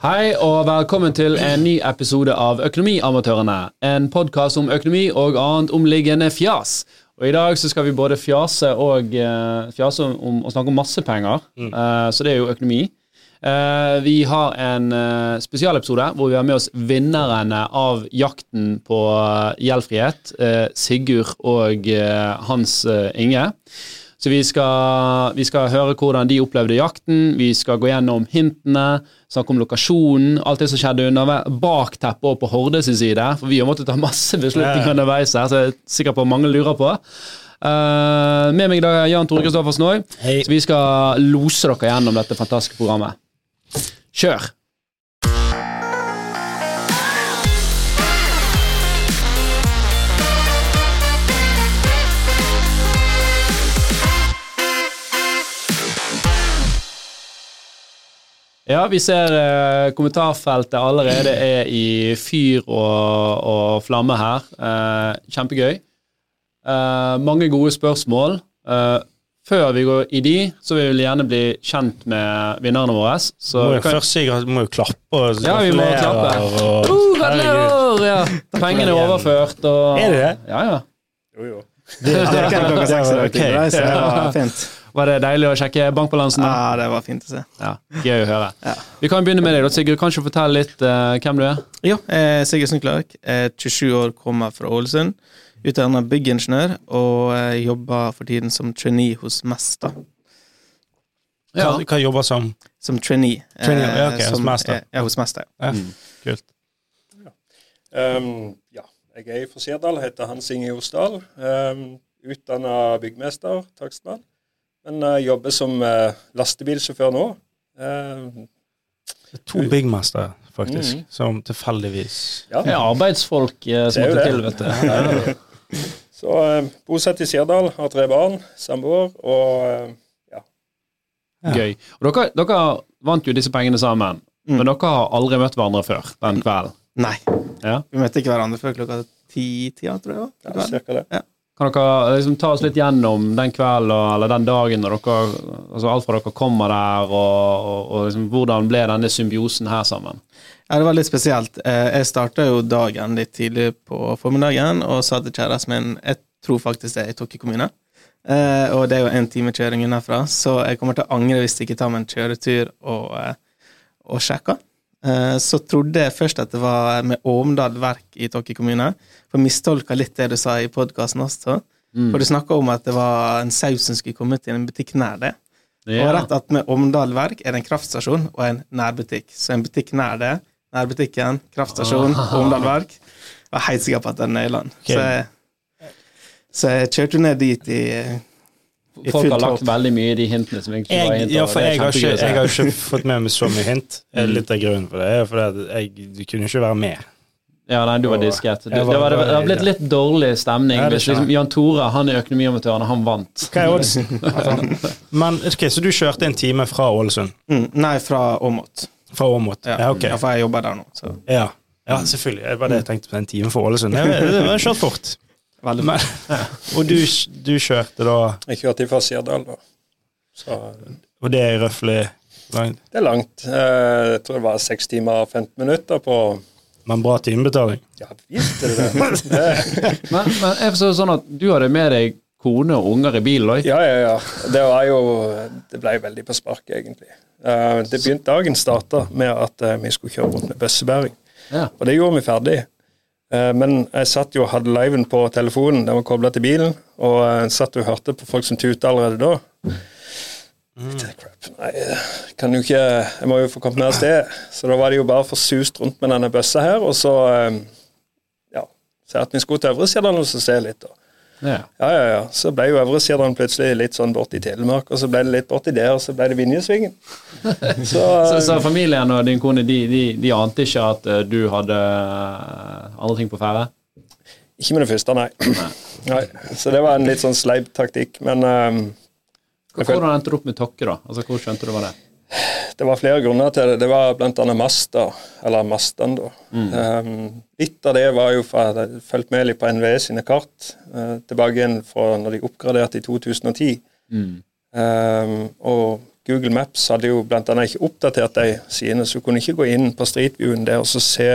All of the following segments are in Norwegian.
Hei og velkommen til en ny episode av Økonomiamatørene. En podkast om økonomi og annet omliggende fjas. Og I dag så skal vi både fjase og uh, fjase om, og snakke om masse penger. Uh, så det er jo økonomi. Uh, vi har en spesialepisode hvor vi har med oss vinnerne av jakten på gjeldfrihet. Sigurd og Hans Inge. Så vi skal, vi skal, høre hvordan de opplevde jakten, vi skal gå gjennom hintene, snakke om lokasjonen, alt det som skjedde under bakteppet og på Horde sin side. For vi har måttet ta masse beslutninger underveis her, så jeg er sikker på mange lurer på. Uh, med meg i dag er Jan Tore Kristoffersen òg, så vi skal lose dere gjennom dette fantastiske programmet. Kjør! Ja, vi ser eh, kommentarfeltet allerede er i fyr og, og flamme her. Eh, kjempegøy. Eh, mange gode spørsmål. Eh, før vi går i de, så vil vi gjerne bli kjent med vinnerne våre. Så må jo kan... først si må jo klappe og Ja, vi må klappe. Og... Uh, Gratulerer! Ja. Pengene er overført og Er det det? Ja, ja. Jo, jo. Det, det det, det, det, det, det, det, så det var fint. Var det deilig å sjekke bankbalansen? Ja, det var fint å se. Ja, Gøy å høre. Ja. Vi kan begynne med deg, da, Sigurd. Kan du fortelle litt uh, hvem du er? Ja, eh, Sigurd Sundklark. 27 år, kommer fra Ålesund. Utdannet byggingeniør og eh, jobber for tiden som trainee hos Mesta. Ja. Hva, hva jobber som? Som trainee. trainee ja, okay, som, hos Mesta. Ja, hos Mesta. Ja. Mm. Kult. Ja. Um, ja. Jeg er fra Sirdal, heter Hans Inge Osdal. Um, Utdanna byggmester, takstmann. Men uh, jobber som uh, lastebilsjåfør nå. Uh, to byggmestere, faktisk, mm. som tilfeldigvis Ja, det er arbeidsfolk som måtte til, vet du. Så bosatt i Sirdal, har tre barn, samboer og ja. Gøy. Og dere, dere, vant jo disse pengene sammen, mm. men dere har aldri møtt hverandre før den kvelden? Nei. Ja. Vi møtte ikke hverandre før klokka ti-tida, tror jeg. Ja, cirka det. Ja. Kan dere liksom ta oss litt gjennom den kvelden eller den dagen når dere altså Alt fra dere kommer der, og, og, og liksom, hvordan ble denne symbiosen her sammen? Ja, Det var litt spesielt. Eh, jeg starta jo dagen litt tidlig på formiddagen og sa til kjæresten min Jeg tror faktisk det er i Tokke kommune. Eh, og det er jo en time kjøring unnafra, så jeg kommer til å angre hvis jeg ikke tar meg en kjøretur og, eh, og sjekker. Så trodde jeg først at det var med Åmdal verk i Tokke kommune, for mistolka litt det du sa i podkasten også. Mm. For du snakka om at det var en saus som skulle komme til en butikk nær det. Ja. Og rett attmed Åmdal Verk er det en kraftstasjon og en nærbutikk. Så en butikk nær det, nærbutikken, kraftstasjon, Åmdal Omdal Verk. Jeg var helt sikker på at det er Nøyland. Okay. Så, så jeg kjørte ned dit i Folk har lagt veldig mye i de hintene som egentlig var hint. Ja, for jeg har, ikke, jeg har, ikke, fått med meg så mye hint. Mm. Litt av grunnen for det er fordi jeg, du kunne ikke være med. Ja, nei, du var disket. Det, det, var, det har blitt litt dårlig stemning hvis liksom, Jan Tore, han er økonomiamatøren, han vant. Hva er oddsen? Men, ok, Så du kjørte en time fra Ålesund? Mm, nei, fra Åmot. Fra Åmot, ja. ja, ok. Ja, for jeg jobber der nå. Så. Ja. ja, selvfølgelig. Det var det jeg tenkte på en time fra Ålesund. Det var kjørt fort. Veldig Men, Og du, du, kjørte da Jeg kjørte fra Sirdal, da. Så, og det er røftlig langt? Det er langt. Eh, jeg tror det var 6 timer og 15 minutter på men bra timebetaling. Ja visst er det det. men, men jeg forstår sånn at du hadde med deg kone og unger i bilen òg? Ja, ja, ja. Det var jo Det ble veldig på sparket, egentlig. Uh, det begynte Dagen starta med at uh, vi skulle kjøre rundt med bøssebæring. Ja. Og det gjorde vi ferdig. Uh, men jeg satt jo og hadde liven på telefonen, den var kobla til bilen, og jeg satt og hørte på folk som tuta allerede da. Mm. Nei, kan jo ikke Jeg må jo få kommet mer av sted. Så da var det jo bare forsust rundt med denne bøssa her, og så ehm, Ja. Se at vi skulle til Øvre og se litt. Og. Ja. ja, ja, ja. Så ble jo Øvre Sirdal plutselig litt sånn borti Telemark, og så ble det litt borti der, og så ble det Vinjesvingen. så, så, så, familien og din kone, de, de, de ante ikke at uh, du hadde uh, andre ting på ferde? Ikke med det første, nei. nei. Så det var en litt sånn sleip taktikk, men um, hvordan endte du opp med Tokke, da? Altså, Hvor skjønte du var det Det var flere grunner til det. Det var bl.a. Masta, eller Mastan, da. Mm. Um, litt av det var jo fra jeg fulgte med litt på NVE sine kart uh, tilbake igjen fra når de oppgraderte i 2010. Mm. Um, og Google Maps hadde jo bl.a. ikke oppdatert de sidene, så du kunne ikke gå inn på Street Viewen der og så se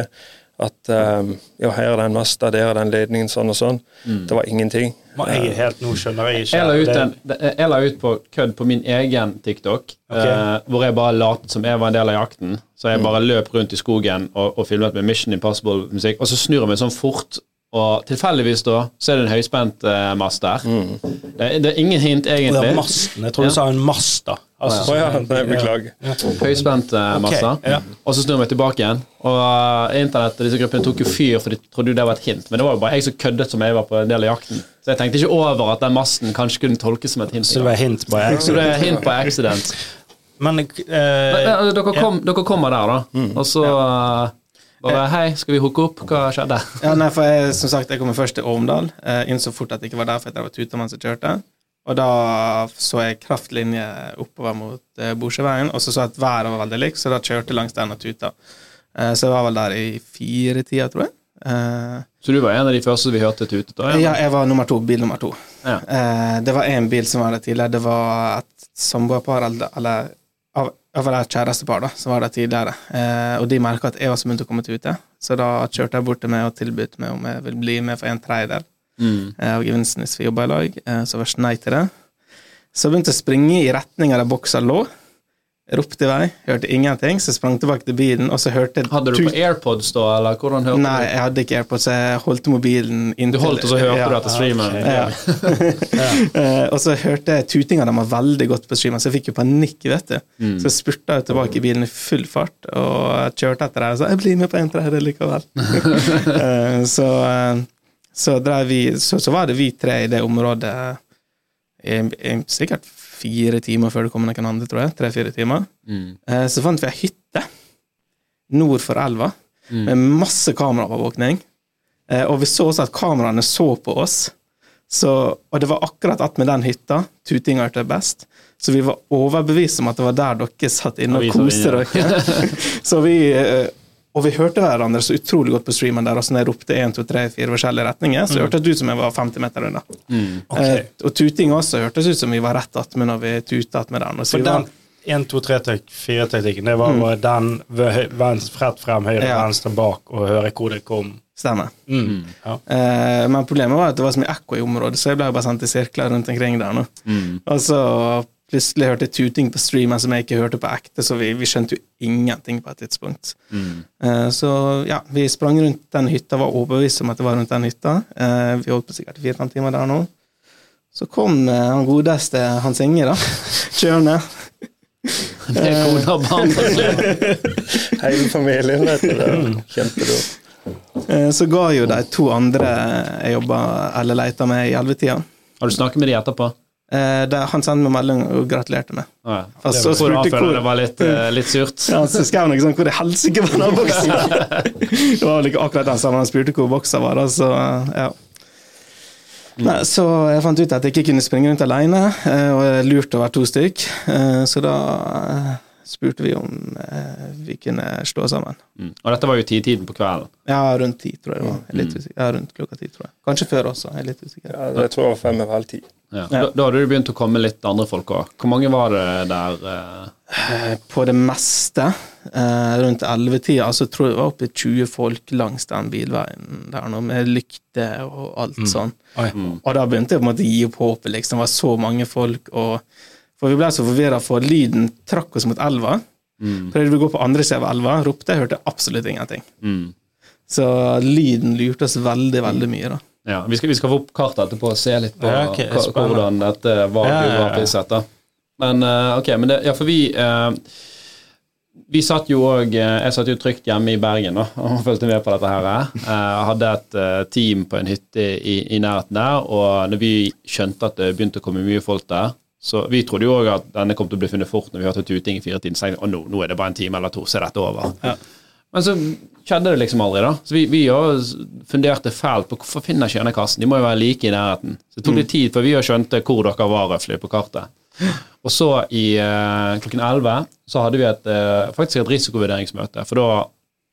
at um, ja, her er den masta, der er den ledningen, sånn og sånn. Mm. Det var ingenting. Men jeg er helt nå skjønner jeg ikke. Jeg la ut, en, jeg la ut på kødd på min egen TikTok, okay. uh, hvor jeg bare lot som jeg var en del av jakten. Så jeg mm. bare løp rundt i skogen og, og filmet med Mission Impossible-musikk, og så snur jeg meg sånn fort og tilfeldigvis da, så er det en høyspentmast uh, der. Mm. Det, det, er ingen hint, egentlig. Det er masten. Jeg tror du ja. sa en mast, da. Altså, oh, ja. Nei, beklager. Ja. Høyspentmasta. Uh, okay. ja. Og så snur vi tilbake igjen. Og uh, internett og disse gruppene tok jo fyr, for de trodde det var et hint. Men det var jo bare jeg som køddet som jeg var på en del av jakten. Så jeg tenkte ikke over at den masten kanskje kunne tolkes som et hint. Så det var hint på accident? Så det er hint på accident. Men, uh, Men dere, kom, dere, kommer der, da. Mm. Og så bare hei, skal vi hooke opp? Hva skjedde? Ja, nei, for jeg, som sagt, jeg kommer først til Ormdal. Jeg innså fort at jeg ikke var der, for jeg var tuta mens jeg kjørte. Og da så jeg kraftlinje oppover mot eh, Bordsjøveien, og så så jeg at været var veldig likt, så da kjørte jeg langs den og tuta. Eh, så jeg var vel der i fire tider, tror jeg. Eh, så du var en av de første vi hørte tutet? da? Ja, jeg var nummer to, bil nummer to. Ja. Uh, det var én bil som var der tidligere. Det var et samboerpar, eller av av et kjærestepar da, som var der tidligere. Eh, og de merka at jeg var så begynt å komme til ute, så da kjørte jeg bort til meg og tilbød meg om jeg ville bli med for en tredjedel mm. eh, av gevinsten hvis vi jobba i lag. Eh, så var jeg nei til det. Så begynte jeg å springe i retning av der boksa lå. Ropte i vei, hørte ingenting, så jeg sprang tilbake til bilen, og så hørte jeg Hadde du på AirPods da, eller hvordan hørte Nei, du? Jeg hadde ikke AirPods, jeg holdt mobilen inntil Du holdt, og så hørte ja, du etter streamen? Ja. ja. uh, og så hørte jeg tutinga deres veldig godt på streamen, så jeg fikk jo panikk, vet du. Mm. Så jeg spurta tilbake i bilen i full fart og kjørte etter dem og sa 'jeg blir med på en tredje likevel'. så, så, vi, så, så, var det vi tre i det området i, i, sikkert fire timer før det kom noen andre, tror jeg. Tre-fire timer. Mm. Eh, så fant vi ei hytte nord for elva mm. med masse kameraovervåkning. Eh, og vi så også at kameraene så på oss. Så, og det var akkurat attmed den hytta tutinga hørte best. Så vi var overbevist om at det var der dere satt inne og koste dere. så vi eh, og vi hørte hverandre så utrolig godt på streamen der. Og når jeg ropte 1, 2, 3, 4 forskjellige retninger, så mm. hørtes det ut som jeg var 50 meter unna. Mm. Okay. Eh, og tuting også hørtes ut som vi var rett attmed når vi tuta attmed den. For den 1, 2, 3, 4-teknikken, det var mm. den venstre, frem, høyre, ja. venstre, bak, og høre hvor det kom. Stemmer. Mm. Ja. Eh, men problemet var at det var så mye ekko i området, så jeg ble bare sendt i sirkler rundt omkring der nå. Mm. Og så plutselig hørte tuting på streamen som jeg ikke hørte på ekte, så vi, vi skjønte jo ingenting på et tidspunkt. Mm. Uh, så ja, vi sprang rundt den hytta, var overbevist om at det var rundt den hytta. Uh, vi holdt på sikkert fire-fem timer der nå. Så kom uh, han godeste Hans Inge, da, kjørende. Med kone og barn. Hele familien, vet du. Det kjempedårlig. Så ga jo de to andre jeg jobba eller leita med i elvetida. Har du snakket med de etterpå? Eh, der han sendte meg melding og gratulerte meg. Ja, ja. altså, det, var, hvor, det var litt, uh, litt surt. ja, så skrev han noe sånn Hvor i helsike var den boksen? det var vel ikke akkurat den samme han spurte hvor boksa var. Da, så, ja. Mm. Nei, så jeg fant ut at jeg ikke kunne springe rundt alene, eh, og jeg lurte å være to stykk. Så da spurte vi om eh, vi kunne slå sammen. Mm. Og dette var jo titiden på kvelden? Ja, rundt ti, tror jeg det var. Jeg litt mm. usikker. Ja, rundt klokka ti, tror jeg. Kanskje før også. Jeg er litt usikker. Ja, jeg tror det var fem over halv ti. Ja. Da, da, hadde det begynt å komme litt andre folk òg. Hvor mange var det der? Eh? På det meste, eh, rundt ellevetida, så tror jeg det var oppe i 20 folk langs den bilveien der nå, med lykte og alt mm. sånn. Mm. Og da begynte jeg på en måte å gi opp håpet, liksom. Det var så mange folk. og for vi ble så forvirra, for lyden trakk oss mot elva. Mm. Prøvde vi å gå på andre siden av elva, ropte, jeg hørte absolutt ingenting. Mm. Så lyden lurte oss veldig, veldig mye, da. Ja, Vi skal, vi skal få opp kartet etterpå og se litt på ja, okay, hvordan dette var ja, geografisk sett. da. Men uh, ok, men det, ja, for vi eh, vi satt jo òg eh, Jeg satt jo trygt hjemme i Bergen da, og fulgte med på dette. her. Jeg hadde et team på en hytte i, i nærheten der, og når vi skjønte at det begynte å komme mye folk der, så Vi trodde jo òg at denne kom til å bli funnet fort når vi hørte tuting i firetiden. Så og nå, nå er det bare en time eller to, så er dette over. Ja. Men så skjedde det liksom aldri, da. Så vi, vi funderte fælt på hvorfor finner ikke denne kassen. De må jo være like i nærheten. Så det tok litt mm. tid før vi skjønte hvor dere var røftlig på kartet. Og så i uh, klokken 11 så hadde vi et, uh, faktisk et risikovurderingsmøte. For da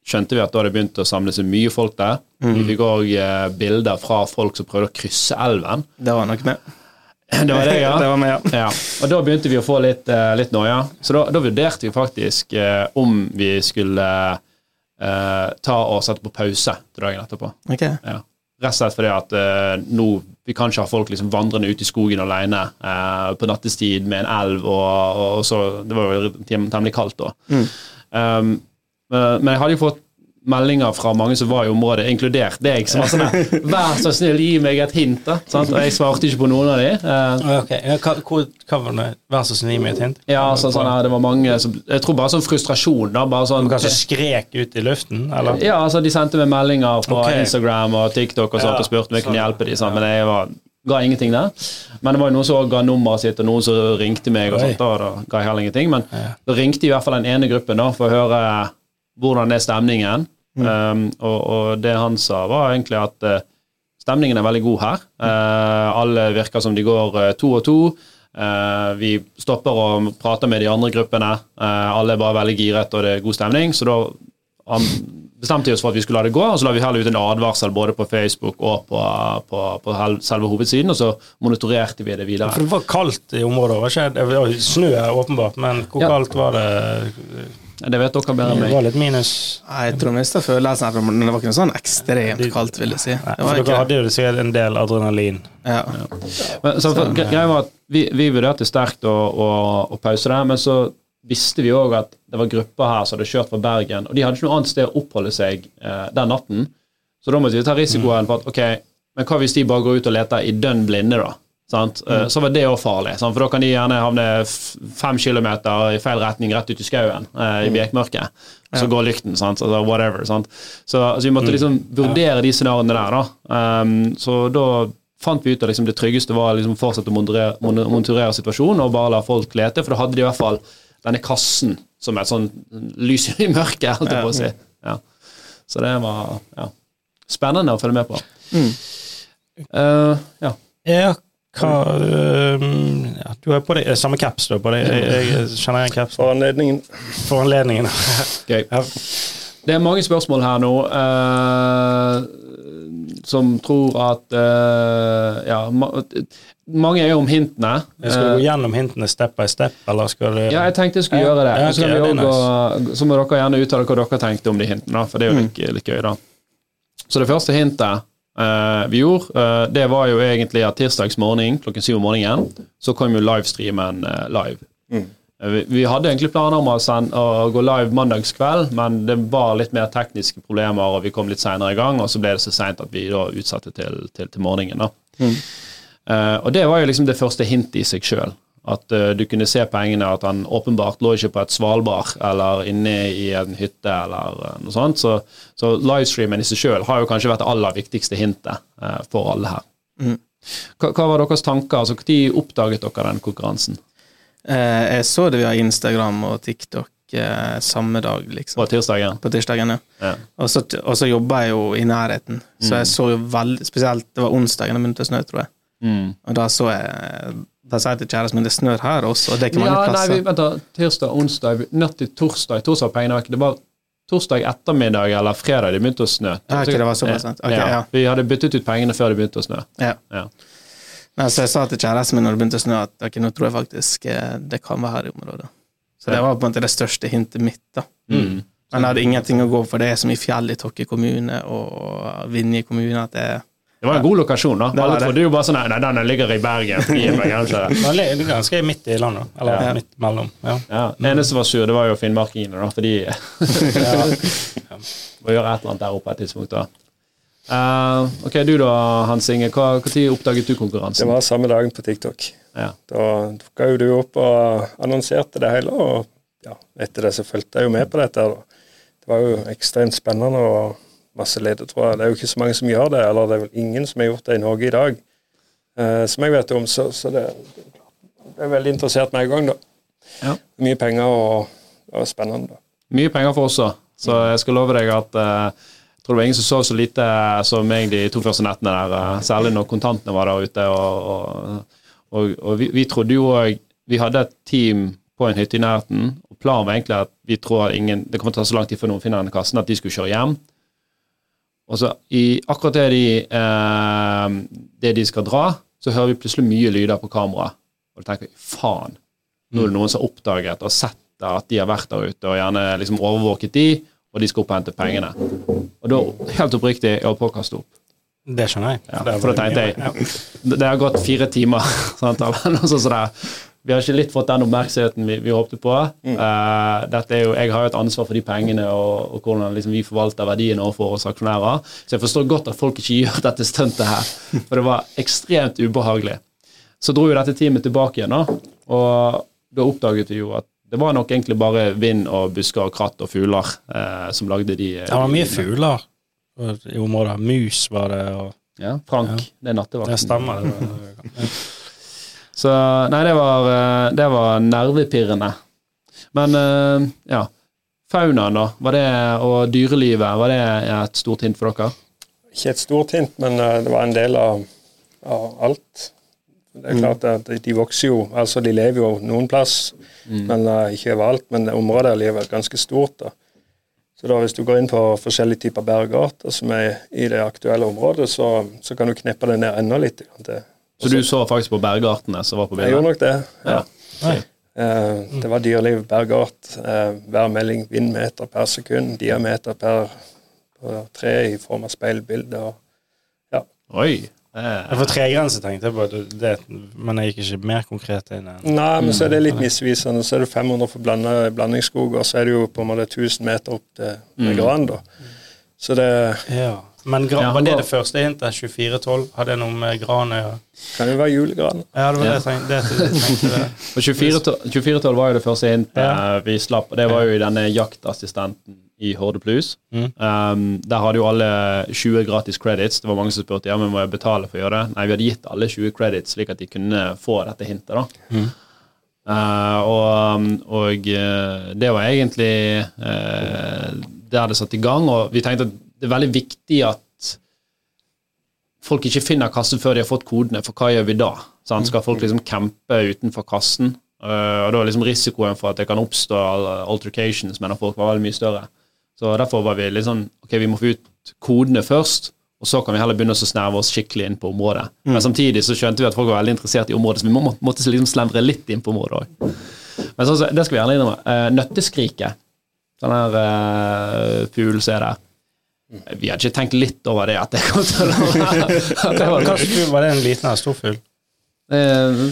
skjønte vi at da hadde begynt å samle seg mye folk der. Mm. Vi fikk òg uh, bilder fra folk som prøvde å krysse elven. Det var nok med. Det var det, ja. det var med, ja. ja. Og da begynte vi å få litt, uh, litt noia. Så da, da, vurderte vi faktisk uh, om vi skulle uh, ta og sette på pause til dagen etterpå. Okay. Ja. Rett og slett fordi at nå vi kan ikke ha folk liksom vandrende ute i skogen alene på nattestid med en elv, og, og så Det var jo temmelig kaldt da. Mm. Um, men jeg hadde jo fått meldinger fra mange som var i området, inkludert deg, som var sånn Vær så snill, gi meg et hint, da. Sant? Og jeg svarte ikke på noen av de. Uh, ok, hva, hva, var det? Vær så snill, gi meg et hint? Ja, så, sånn, det var mange som Jeg tror bare sånn frustrasjon, da. Bare sånn Kanskje skrek ut i luften, eller? Ja, altså, de sendte meg meldinger fra okay. Instagram og TikTok og sånt ja, og spurte om jeg kunne sånn. hjelpe dem, sant? men jeg var ga ingenting der. Men det var jo noen som ga nummeret sitt, og noen som ringte meg, og sånt, da, da ga jeg heller ingenting. Men ja. da ringte i hvert fall den ene gruppen da, for å høre hvordan er stemningen. Mm. Um, og, og, det han sa, var egentlig at uh, stemningen er veldig god her. Uh, alle virker som de går uh, to og to. vi stopper og prater med de andre gruppene. alle er bare veldig giret, og det er god stemning. Så da um, bestemte vi oss for at vi skulle la det gå, og så la vi heller ut en advarsel både på Facebook og på, på, på selve hovedsiden, og så monitorerte vi det videre. For det var kaldt i området? Var ikke, det var snø åpenbart, men hvor ja. kaldt var det? Det vet dere bedre enn meg. Det var litt minus. Nei, Jeg tror mest av følelsen men det var ikke noe sånn ekstremt kaldt, vil jeg si. Nei, for dere hadde jo sikkert en del adrenalin. Ja. ja. Men, så, for, greia var at vi, vi vurderte sterkt å, å, å, pause det, men så visste vi òg at det var grupper her som hadde kjørt fra Bergen, og de hadde ikke noe annet sted å oppholde seg eh, den natten. Så da måtte vi ta risikoen for at ok, men hva hvis de bare går ut og leter i dønn blinde, da? Sant? Eh, mm. Så var det òg farlig, sant? for da kan de gjerne havne fem kilometer i feil retning rett ut i skauen eh, i mm. bekmørket. Og så går lykten, sant? Altså whatever. Sant? Så altså, vi måtte mm. liksom vurdere de scenarioene der. da. Um, så da fant vi ut at liksom, det tryggeste var liksom fortsette å monitorere, monitorere situasjonen og bare la folk lete, for da hadde de i hvert fall denne kassen som et sånn lys i mørket, holdt jeg på å si. Ja. Så det var ja, spennende å følge med på. Mm. Uh, ja. Hva uh, ja, Du har på deg samme caps, du. På deg. Jeg, jeg, kjenner igjen caps. For anledningen. For anledningen. Gøy. ja. Det er mange spørsmål her nå uh, som tror at uh, Ja, ma mange er jo om hintene. Skal du gå gjennom hintene step by step, eller skal du Ja, jeg tenkte jeg skulle gjøre det. Ja, okay, så, det nice. så, må dere gjerne uttale hva dere tenkte om de hintene, for det er jo mm. litt, litt gøy, da. Så det første hintet Uh, vi gjorde, uh, det var jo egentlig at tirsdags morgen klokken syv om morgenen så kom jo livestreamen uh, live. Mm. Vi, vi, hadde egentlig planer om å, sende, å, gå live mandagskveld, men det var litt mer tekniske problemer, og vi kom litt seinere i gang, og så ble det så seint at vi da utsatte til, til, til morgenen. da. Mm. og det var jo liksom det første hintet i seg sjøl. At uh, du kunne se pengene, at han åpenbart lå ikke på et svalbard eller inne i en hytte eller uh, noe sånt. Så, så livestreamen i seg sjøl har jo kanskje vært det aller viktigste hintet uh, for alle her. Mm. Hva, hva, var deres tanker? altså Når oppdaget dere den konkurransen? jeg så det via Instagram og TikTok samme dag, liksom. På tirsdagen? På tirsdagen, ja. ja. Og, så, og så jobba jeg jo i nærheten, så mm. jeg så jo veldig Spesielt det var onsdagen det begynte å snø, tror jeg. Mm. Og da så jeg da sa jeg til kjæresten min det snør her også, og det er ikke mange ja, plasser. Nei, vi, vent da, tirsdag, onsdag, natt til torsdag. Torsdag var pengene. Det var torsdag ettermiddag eller fredag det begynte å snø. Ja, okay, det var såpass okay, ja. ja. Vi hadde byttet ut pengene før det begynte å snø. Ja. ja. Nei, så jeg sa til kjæresten min når det begynte å snø, at okay, nå tror jeg faktisk eh, det kan være her i området. Så det var på en måte det største hintet mitt. da. Mm. Men jeg hadde ingenting å gå for. Det er så mye fjell i Tokke kommune og Vinje kommune at det er det var en god lokasjon. da. Alle trodde jo bare sånn Nei, den ligger i Bergen. Den ligger ganske midt i landet. Eller ja. midt mellom. Ja. ja. Det eneste som var sur, det var jo finnmarkingene, da, for de må gjøre et eller annet der oppe et tidspunkt. da. Uh, ok, Du da, Hans Inge. Når oppdaget du konkurransen? Det var samme dagen på TikTok. Ja. Da dukka jo du opp og annonserte det hele. og ja, Etter det så fulgte jeg jo med på dette. Da. Det var jo ekstremt spennende. og masse ledetråder. Det er jo ikke så mange som gjør det, eller det er vel ingen som har gjort det i Norge i dag, eh, som jeg vet om. Så, så det, det, er veldig interessert med en gang, da. Ja. Mye penger og, og spennende. da. Mye penger for oss òg, så jeg skal love deg at eh, jeg tror det var ingen som sov så lite som meg de to første nettene der, uh, særlig når kontantene var der ute. og, og, og, og vi, vi, trodde jo òg Vi hadde et team på en hytte i nærheten, og planen var egentlig at vi tror at ingen, det kommer til å ta så lang tid før noen finner denne kassen, at de skulle kjøre hjem. Og så i akkurat det de, eh, det de skal dra, så hører vi plutselig mye lyder på kamera. Og du tenker faen, nå er det noen som har oppdaget og sett at de har vært der ute, og gjerne liksom overvåket de, og de skal opp og hente pengene. Og da, helt oppriktig, jeg holdt på å kaste opp. Det skjønner jeg. Ja, for da tenkte jeg Det har gått fire timer, sant, eller noe sånt som det. Vi har ikke litt fått den oppmerksomheten vi, vi håpte på. Mm. Uh, dette er jo, jeg har jo et ansvar for de pengene og, og hvordan liksom vi forvalter verdiene overfor oss aksjonærer. Så jeg forstår godt at folk ikke gjør dette stuntet her, for det var ekstremt ubehagelig. Så dro jo dette teamet tilbake igjen, da, og da oppdaget vi jo at det var nok egentlig bare vind og busker og kratt og fugler uh, som lagde de Det var mye fugler i området. Mus var det. og... Ja, Frank. Ja. Det er nattevakten. Det stemmer. Det Så nei, det var, eh, det var nervepirrende. Men eh, ja. Faunaen, da, var det, og dyrelivet, var det et stort hint for dere? Ikke et stort hint, men eh, det var en del av, av alt. Det er klart at De vokser jo, altså de lever jo noen plass, mm. men ikke overalt. Men området er ganske stort. da. Så da Hvis du går inn på forskjellige typer bergarter som er i det aktuelle området, så, så kan du kneppe det ned enda litt. Til. Så du så faktisk på bergartene som var på bildet? Jeg gjorde nok det. ja. ja. Uh, det var dyreliv, bergart, uh, værmelding, vindmeter per sekund, diameter per, per tre i form av speilbilde. Ja. Oi, jeg får tregrense, tenkte jeg på, det, men jeg gikk ikke mer konkret inn. Nei, men så er det litt misvisende. Så er det 500 for blandingsskog, og så er det jo på en måte 1000 meter opp til mm. gran. Så det ja. Men gran, var det det første hintet? 2412? Har det noe med gran å gjøre? Kan jo være julegran. Ja, det var det jeg tenkte. Det, tenkte og 2412 var jo det første hintet ja. vi slapp, og det var jo i denne jaktassistenten i Horde Plus. Mm. Um, der hadde jo alle 20 gratis credits. Det var mange som spurte ja, men må jeg betale for å gjøre det. Nei, vi hadde gitt alle 20 credits slik at de kunne få dette hintet. da. Mm. Uh, og, og uh, det var egentlig uh, der det satte i gang. Og vi tenkte at det er veldig viktig at folk ikke finner kassen før de har fått kodene, for hva gjør vi da? Sånn, Skal folk liksom campe utenfor kassen? Uh, og da er liksom risikoen for at det kan oppstå altercations mellom folk, var veldig mye større. Så derfor var vi litt sånn Ok, vi må få ut kodene først, og så kan vi heller begynne å snerve oss skikkelig inn på området. Mm. Men samtidig så skjønte vi at folk var veldig interessert i området, så vi må, måtte liksom slendre litt inn på området òg. Men så, det skal vi gjerne innrømme. Uh, nøtteskriket, sånn her uh, fugl som er der. Vi hadde ikke tenkt litt over det, at det kom til å være Kanskje var det en liten eller stor fugl? Uh,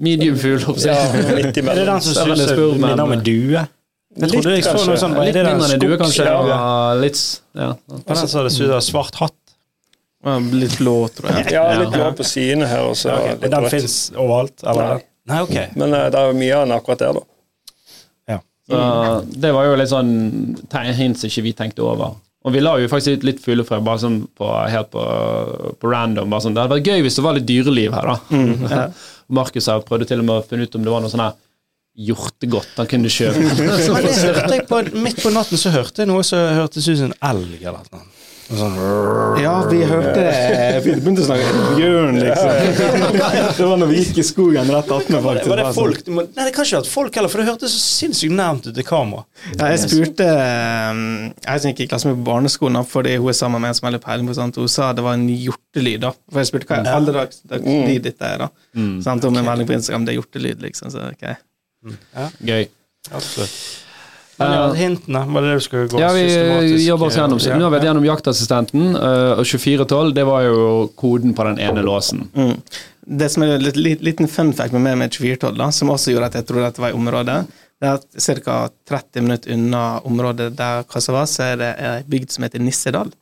medium fugl. Ja, er det den som suser minner om en due? Jeg trodde jeg så noe sånn Litt mindre enn due, kanskje. Ja. Litt, ja. Og den som det ut svart hatt. Litt blå, tror jeg. Ja, litt blå på sidene her. Også, ja, okay. Den fins overalt? Eller? Nei. Nei, ok. Men uh, det er mye av den akkurat der, da. Ja. Så, det var jo litt sånn hints ikke vi tenkte over. Og vi la jo faktisk litt fuglefrø bare sånn på, helt på, på random. Bare sånn. Det hadde vært gøy hvis det var litt dyreliv her, da. Mm, ja. Markus prøvde til og med å finne ut om det var noe sånn her hjortegodt han kunne kjøpe. Men det hørte jeg på, Midt på natten så hørte jeg noe som hørtes ut som en elg eller noe. Sånn, ja, vi hørte det. Vi begynte å snakke bjørn, liksom. Det var når vi gikk i skogen rett attmed, faktisk. Var det folk? Nei, det kan ikke vært folk heller, for det hørtes så sinnssykt nærmt ut til kamera. Ja, jeg spurte um, Jeg som gikk i klasse med på barneskolen, fordi hun er sammen med en som har litt peiling på sånt, hun sa det var en hjortelyd. da For jeg spurte hva i alle dags lyd dette er. da mm. Sant, Om en melding på Instagram det er hjortelyd, liksom. Så ok ja. Gøy. Absolutt. Men ja, hintene, var det det du skulle gå ja, vi jobber oss gjennom. Så nå har vi vært gjennom jaktassistenten, og 2412 det var jo koden på den ene låsen. Mm. Det som er en liten fun fact med meg med 2412, som også gjorde at jeg trodde dette var i området, det er at ca. 30 minutter unna området der kassa var, så er det ei bygd som heter Nissedal.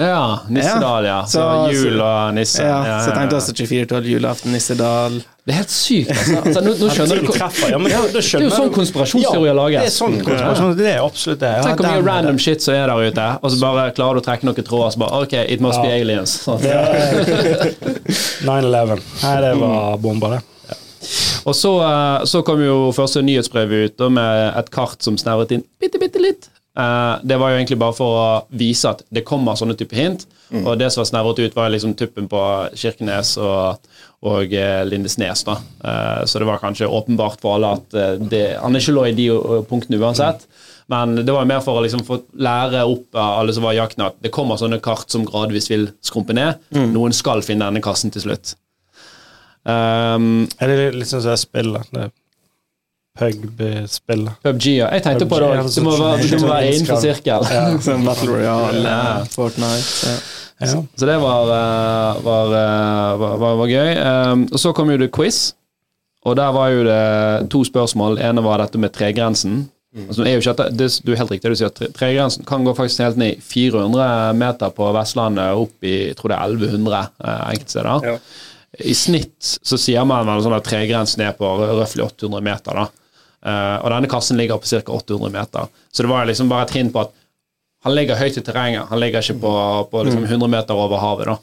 Ja, Nissedal, ja. Så, så jul og nisse. Ja, ja, så jeg tenkte også 24-12, julaften, Nissedal. Det er helt sykt. Altså. altså nå, nå skjønner du treffer, ja, men det, det, er jo sånn konspirasjonsteorier lages. Det er sånn konspirasjon, det er absolutt det. Tenk hvor mye random shit som er der ute, og så bare klarer du å trekke noen tråder, så bare OK, it must be aliens. 9-11. Nei, det var bomba, det. Og så, eh, så, kom jo første nyhetsbrev ut med et kart som snevret inn bitte, bitte litt det var jo egentlig bare for å vise at det kommer sånne type hint. Mm. Og det som var snevret ut, var liksom tuppen på Kirkenes og, og uh, Lindesnes. da. Uh, så det var kanskje åpenbart for alle at det, han ikke lå i de punktene uansett. Men det var mer for å liksom få lære opp alle som var i jakten, at det kommer sånne kart som gradvis vil skrumpe ned. Mm. Noen skal finne denne kassen til slutt. Um, er det litt sånn som jeg spiller? Det Pug-spillet. PubG, ja. Jeg tenkte på det òg. Du må være, du må være innenfor sirkel. Ja, sånn Battle Royale, ja. Fortnite. Ja. Så, så, det var, eh, var, eh, var, var gøy. Um, og så kom jo det quiz, og der var jo det to spørsmål. Det ene var dette med tregrensen. Mm. Altså, er jo ikke at det, du er helt riktig, du sier at tregrensen kan gå faktisk helt ned 400 meter på Vestlandet, opp i jeg tror det er 1100 eh, enkeltsteder. Ja. I snitt så sier man sånn at tregrensen er på røftlig 800 meter. da. Uh, og denne kassen ligger på ca. 800 meter. Så det var liksom bare et hint på at han ligger høyt i terrenget. Han ligger ikke på, på liksom 100 mm. meter over havet. da.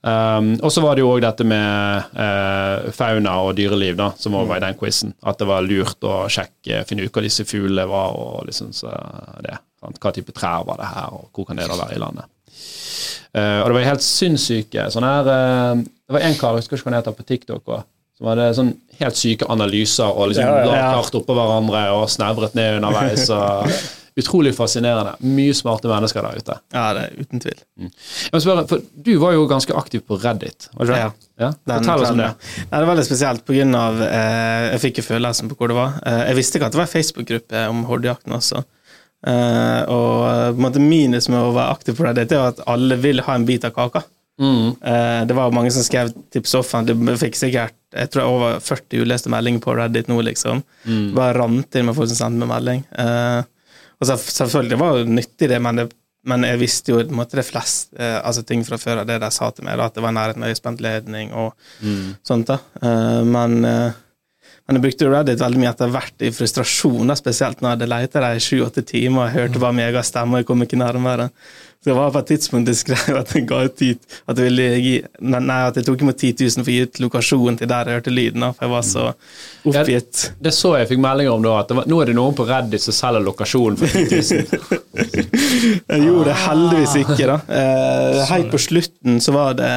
Um, og så var det jo òg dette med uh, fauna og dyreliv, da, som òg var i den quizen. At det var lurt å sjekke, finne ut hva disse fuglene var, og liksom så det. Sant? Hva type trær var det her, og hvor kan det da være i landet. Uh, og det var helt sinnssyke sånne her uh, Det var en kar, jeg husker ikke hva han heter, på TikTok også, som hadde sånn helt syke analyser og liksom ja, ja. kart oppå hverandre og snevret ned underveis. og Utrolig fascinerende. Mye smarte mennesker der ute. Ja, det er uten tvil. Mm. Spørre, for Du var jo ganske aktiv på Reddit. var det Ja. ja? Fortell oss om det. Nei, det var litt spesielt på grunn av eh, Jeg fikk jo følelsen på hvor det var. Eh, jeg visste ikke at det var en Facebook-gruppe om hordejakten også. Eh, og eh, på en måte minus med å være aktiv på Reddit er at alle vil ha en bit av kaka. Mm. Eh, det var mange som skrev tips offentlig. Fikk sikkert jeg tror over 40 uleste meldinger på Reddit nå, liksom. Mm. Bare rant inn med folk som sendte meg melding. Uh, og så, selvfølgelig var det nyttig, det, men, det, men jeg visste jo måtte det flest uh, altså ting fra før av det de sa til meg, da, at det var nærhet med høyspent ledning og mm. sånt. da. Uh, men, men jeg brukte Reddit veldig mye etter hvert i frustrasjon, da, spesielt når jeg hadde leita i sju-åtte timer og hørte bare meg stemme og jeg kom ikke nærmere. Så det var på et tidspunkt jeg skrev at jeg at jeg, gi, nei, at jeg tok imot 10 000 for å gi ut lokasjonen til der jeg hørte lyden. For jeg var så oppgitt. Ja, det så jeg fikk meldinger om da, at var, nå er det noen på Reddit som selger lokasjonen for 10 000. jeg gjorde det heldigvis ikke, da. Eh, helt på slutten så var det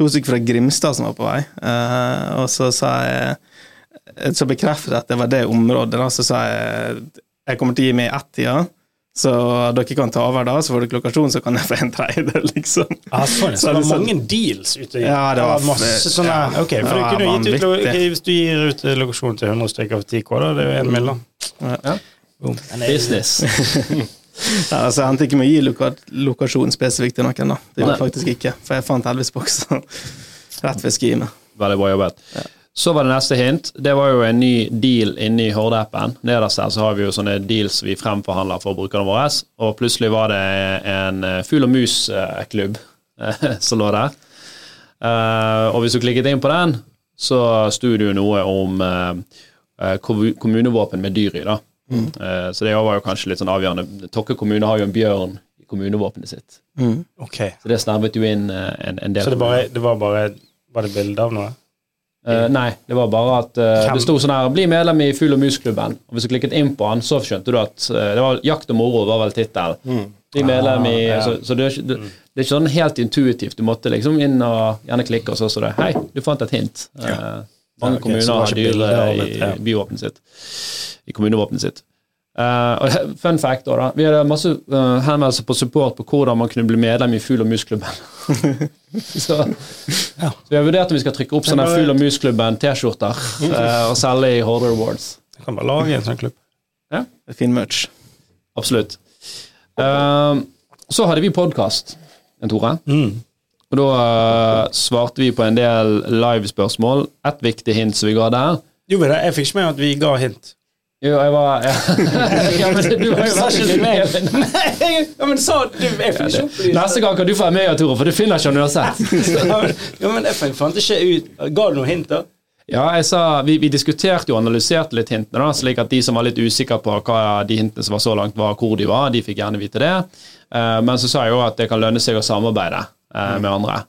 to stykker fra Grimstad som var på vei, eh, og så sa jeg så bekreftet at det var det området. da, Så sa jeg jeg kommer til å gi meg ett tida. Så dere kan ta over da, så får dere lokasjon, så kan jeg få en tredjedel, liksom. Ah, sånn, så, så det var sånn- mange deals ute? Ja, det var masse sånne ja, Ok, for ja, kunne gitt ut, Hvis du gir ut lokasjon til 100 stykker for 10K, da, det er jo én mill., ja. Business. ja, altså, jeg endte ikke med å gi loka lokasjon spesifikt til noen, da. Det gjorde jeg faktisk ikke, for jeg fant Elvis-boksen rett ved skiene. Veldig bra jobbet. Ja. Så var det neste hint. Det var jo en ny deal inni Horde-appen. Nederst her så har vi jo sånne deals vi fremforhandler for brukerne våre. Og plutselig var det en eh, fugl og mus-klubb eh, som lå der. Eh, og hvis du klikket inn på den, så sto det jo noe om kommunevåpen med dyr i. da. Mm. Så det var jo kanskje litt sånn avgjørende. Tokke kommune har jo en bjørn i kommunevåpenet sitt. Mm. Okay. Så det snervet jo inn en, en del. Så det, bare, det var bare var det bilde av noe? Uh, nei, det var bare at uh, det sto sånn her 'Bli medlem i Fugl og mus-klubben'. Og Hvis du klikket inn på han, så skjønte du at uh, det var 'Jakt og moro' var vel tittelen. Mm. Bli medlem i ah, ja. Så, så det, er ikke, det, det, er ikke sånn helt intuitivt. Du måtte liksom inn og gjerne klikke, og så så det 'Hei, du fant et hint'. Ja. mange ja, okay, kommuner har dyr i byvåpenet sitt. I kommunevåpenet sitt. Uh, fun fact da, Vi hadde masse uh, henvendelser på support på hvordan man kunne bli medlem i Fugl og mus-klubben. så, ja. så, vi har vurdert om vi skal trykke opp sånne Fugl og mus-klubben T-skjorter uh, og selge i Horder Awards. Jeg kan bare lage en sånn klubb. Ja. Fin merch. Absolutt. så hadde vi podkast, Tore. Mm. Og da svarte vi på en del live-spørsmål. Et viktig hint som vi ga der. Jo, jeg fikk ikke med at vi ga hint. Jo, jeg var ja. ja, men du har jo ikke med. Nei, ja, men sa du Jeg fikk ikke opp Neste gang kan du få være med, Tore, for du finner ikke han uansett. ja, men jeg fant ikke ut Ga du noen hint, da? Ja, jeg sa, vi, vi, diskuterte og analyserte litt hintene, da, slik at de som var litt usikre på hva de hintene som var så langt, var hvor de var, de fikk gjerne vite det. Uh, men så sa jeg jo at det kan lønne seg å samarbeide uh, med andre.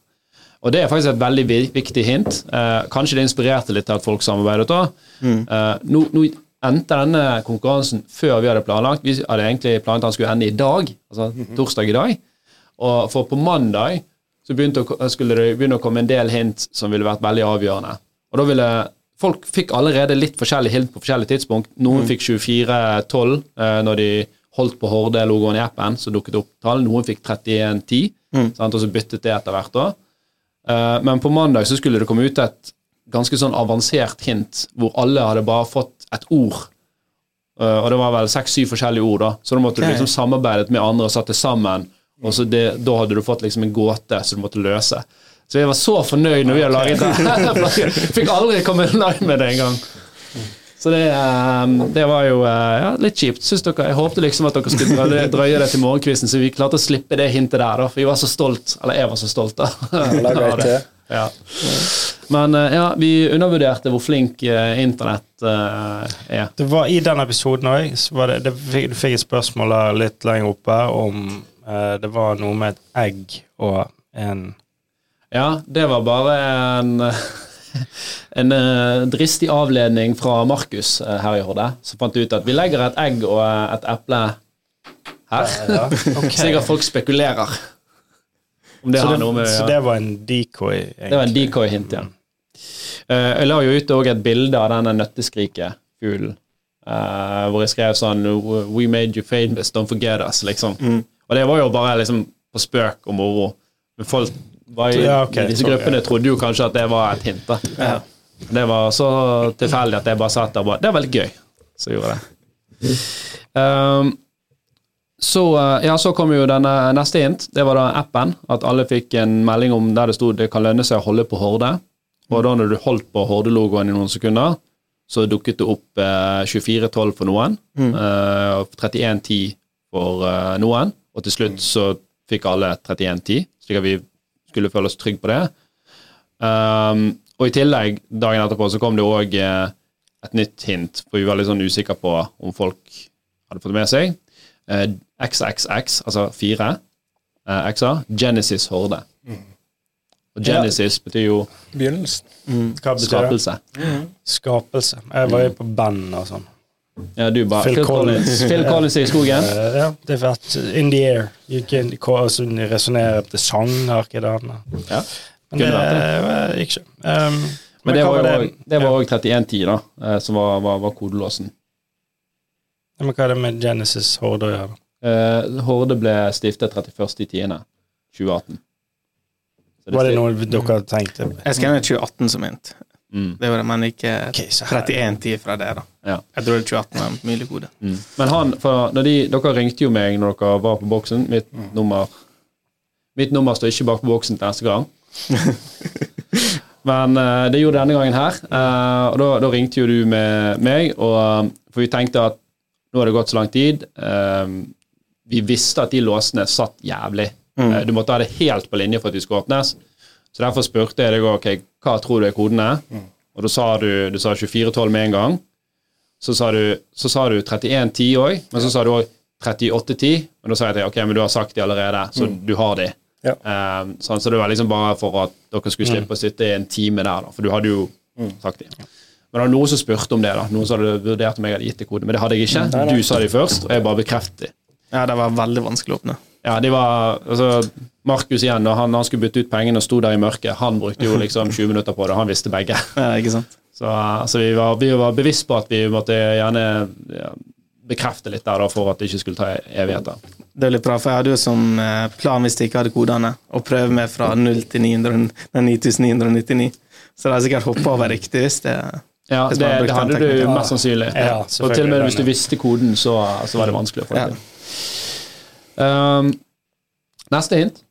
Og det er faktisk et veldig viktig hint. Uh, kanskje det inspirerte litt til at folk samarbeidet òg. Mm. Nå, endte denne konkurransen før vi hadde planlagt. Vi hadde egentlig planlagt at den skulle ende i dag, altså mhm. torsdag i dag. Og for på mandag så å, skulle det begynne å komme en del hint som ville vært veldig avgjørende. Og da ville Folk fikk allerede litt forskjellige hint på forskjellige tidspunkt. Noen mm. fikk 24-12 eh, når de holdt på Horde-logoen i appen, så dukket opp tall. Noen fikk 31-10, mm. og så byttet det etter hvert. da. Uh, men på mandag så skulle det komme ut et ganske sånn avansert hint, hvor alle hadde bare fått et ord. Uh, og det var vel seks-syv forskjellige ord, da. Så da måtte okay. du liksom samarbeidet med andre og satt det sammen. Og så det, da hadde du fått liksom en gåte som du måtte løse. Så jeg var så fornøyd når vi hadde laget det. Fikk aldri komme live med det engang. Så det, um, det, var jo uh, ja, litt kjipt, syns dere. Jeg håpte liksom at dere skulle drøye, drøye det til morgenkvisten, så vi klarte å slippe det hintet der. da, For vi var så stolt, eller jeg var så stolt da. Ja. Men eh, ja, vi undervurderte hvor flink uh, internett uh, er. Det var I den episoden òg du fikk et spørsmål litt lenger oppe om uh, det var noe med et egg og en Ja, det var bare en en uh, dristig avledning fra Markus her i Horde, som fant ut at vi legger et egg og et eple her. Ja, okay. Sikkert folk spekulerer. Det så, det, med, så det var en decoy? Egentlig. Det var en decoy-hint, ja. jeg la jo ut et bilde av denne nøtteskrikefuglen. Uh, hvor jeg skrev sånn We made you famous, don't forget us, liksom. Mm. Og det var jo bare liksom på spøk og moro. Men folk var i, ja, okay, disse gruppene trodde jo kanskje at det var et hint. da. Ja. Det var så tilfeldig at jeg bare satt der og bare Det var veldig gøy. Så gjorde jeg det. Um, så, eh, ja, så kom jo denne neste hint. Det var da appen. At alle fikk en melding om der det sto det kan lønne seg å holde på Horde. Og da når du holdt på Horde-logoen i noen sekunder, så dukket det opp eh, 2412 for noen, mm. eh, 3110 for eh, noen, og til slutt så fikk alle 3110, slik at vi skulle føle oss trygge på det. Um, og i tillegg, dagen etterpå, så kom det òg eh, et nytt hint, for vi var litt sånn usikre på om folk hadde fått med seg. Eh, XXX, altså fire eh, X-er. Genesis Horde. Mm. Og Genesis ja. betyr jo Begynnelsen. Mm. Skapelse. Mm. Skapelse. Jeg var jo på band og sånn. Ja, du bare Phil, Phil Collins. Phil Collins i skogen? Uh, ja, det har vært In the Air. Gikk inn, altså, resonnerer til sanger, ikke det. Ja. Men det, det gikk ikke. Um, men, men det, var òg 3110, da, eh, som var, var, var kodelåsen. Ja, men hva er det med Genesis Horde å gjøre? Uh, Horde ble stiftet 31.10.2018. Var det noe dere tenkte? Jeg skrev 2018 som hint. Mm. Det var det, men ikke okay, 31-10 fra det. da. Ja. Jeg tror det er 2018 var mulig gode. Mm. Men han, for de, Dere ringte jo meg når dere var på boksen. Mitt mm. nummer Mitt nummer står ikke bak på boksen til neste gang. men uh, det gjorde denne gangen her. Uh, og da, da, ringte jo du med meg, og, for vi tenkte at nå har det gått så lang tid. Uh, vi visste at de låsene satt jævlig. Mm. du måtte ha det helt på linje for at de skulle åpnes. Så derfor spurte jeg deg ok, hva tror du er kodene. Mm. Og da sa du, du sa 2412 med en gang. Så sa du, så sa du 3110 òg, men så sa du òg 3810. Og da sa jeg til ok, men du har sagt de allerede, så mm. du har de. Ja. Um, sånn, så det var liksom bare for at dere skulle slippe mm. å sitte i en time der, da, for du hadde jo mm. sagt de. Men det var noen som spurte om det. da, Noen som hadde vurdert om jeg hadde gitt det kode, Men det hadde jeg ikke. Du sa de først, og jeg bare bekreftet de. Ja, det var veldig vanskelig å åpne. Ja, de var altså, Markus igjen, når han, han, skulle bytte ut pengene og sto der i mørket, han brukte jo liksom 20 minutter på det. Han visste begge. Ja, ikke sant? Så altså, vi, var, vi var bevisst på at vi måtte gjerne ja, bekrefte litt der da, for at det ikke skulle ta evigheter. Det er litt bra, for jeg hadde jo som eh, plan hvis jeg ikke hadde kodene, å prøve meg fra 0 til 900, 9999. Så det har sikkert hoppa over riktig hvis det ja, det, det hadde du mest sannsynlig. Ja, og til og med hvis du visste koden, så, så var det vanskelig å få det til. Um, neste hint,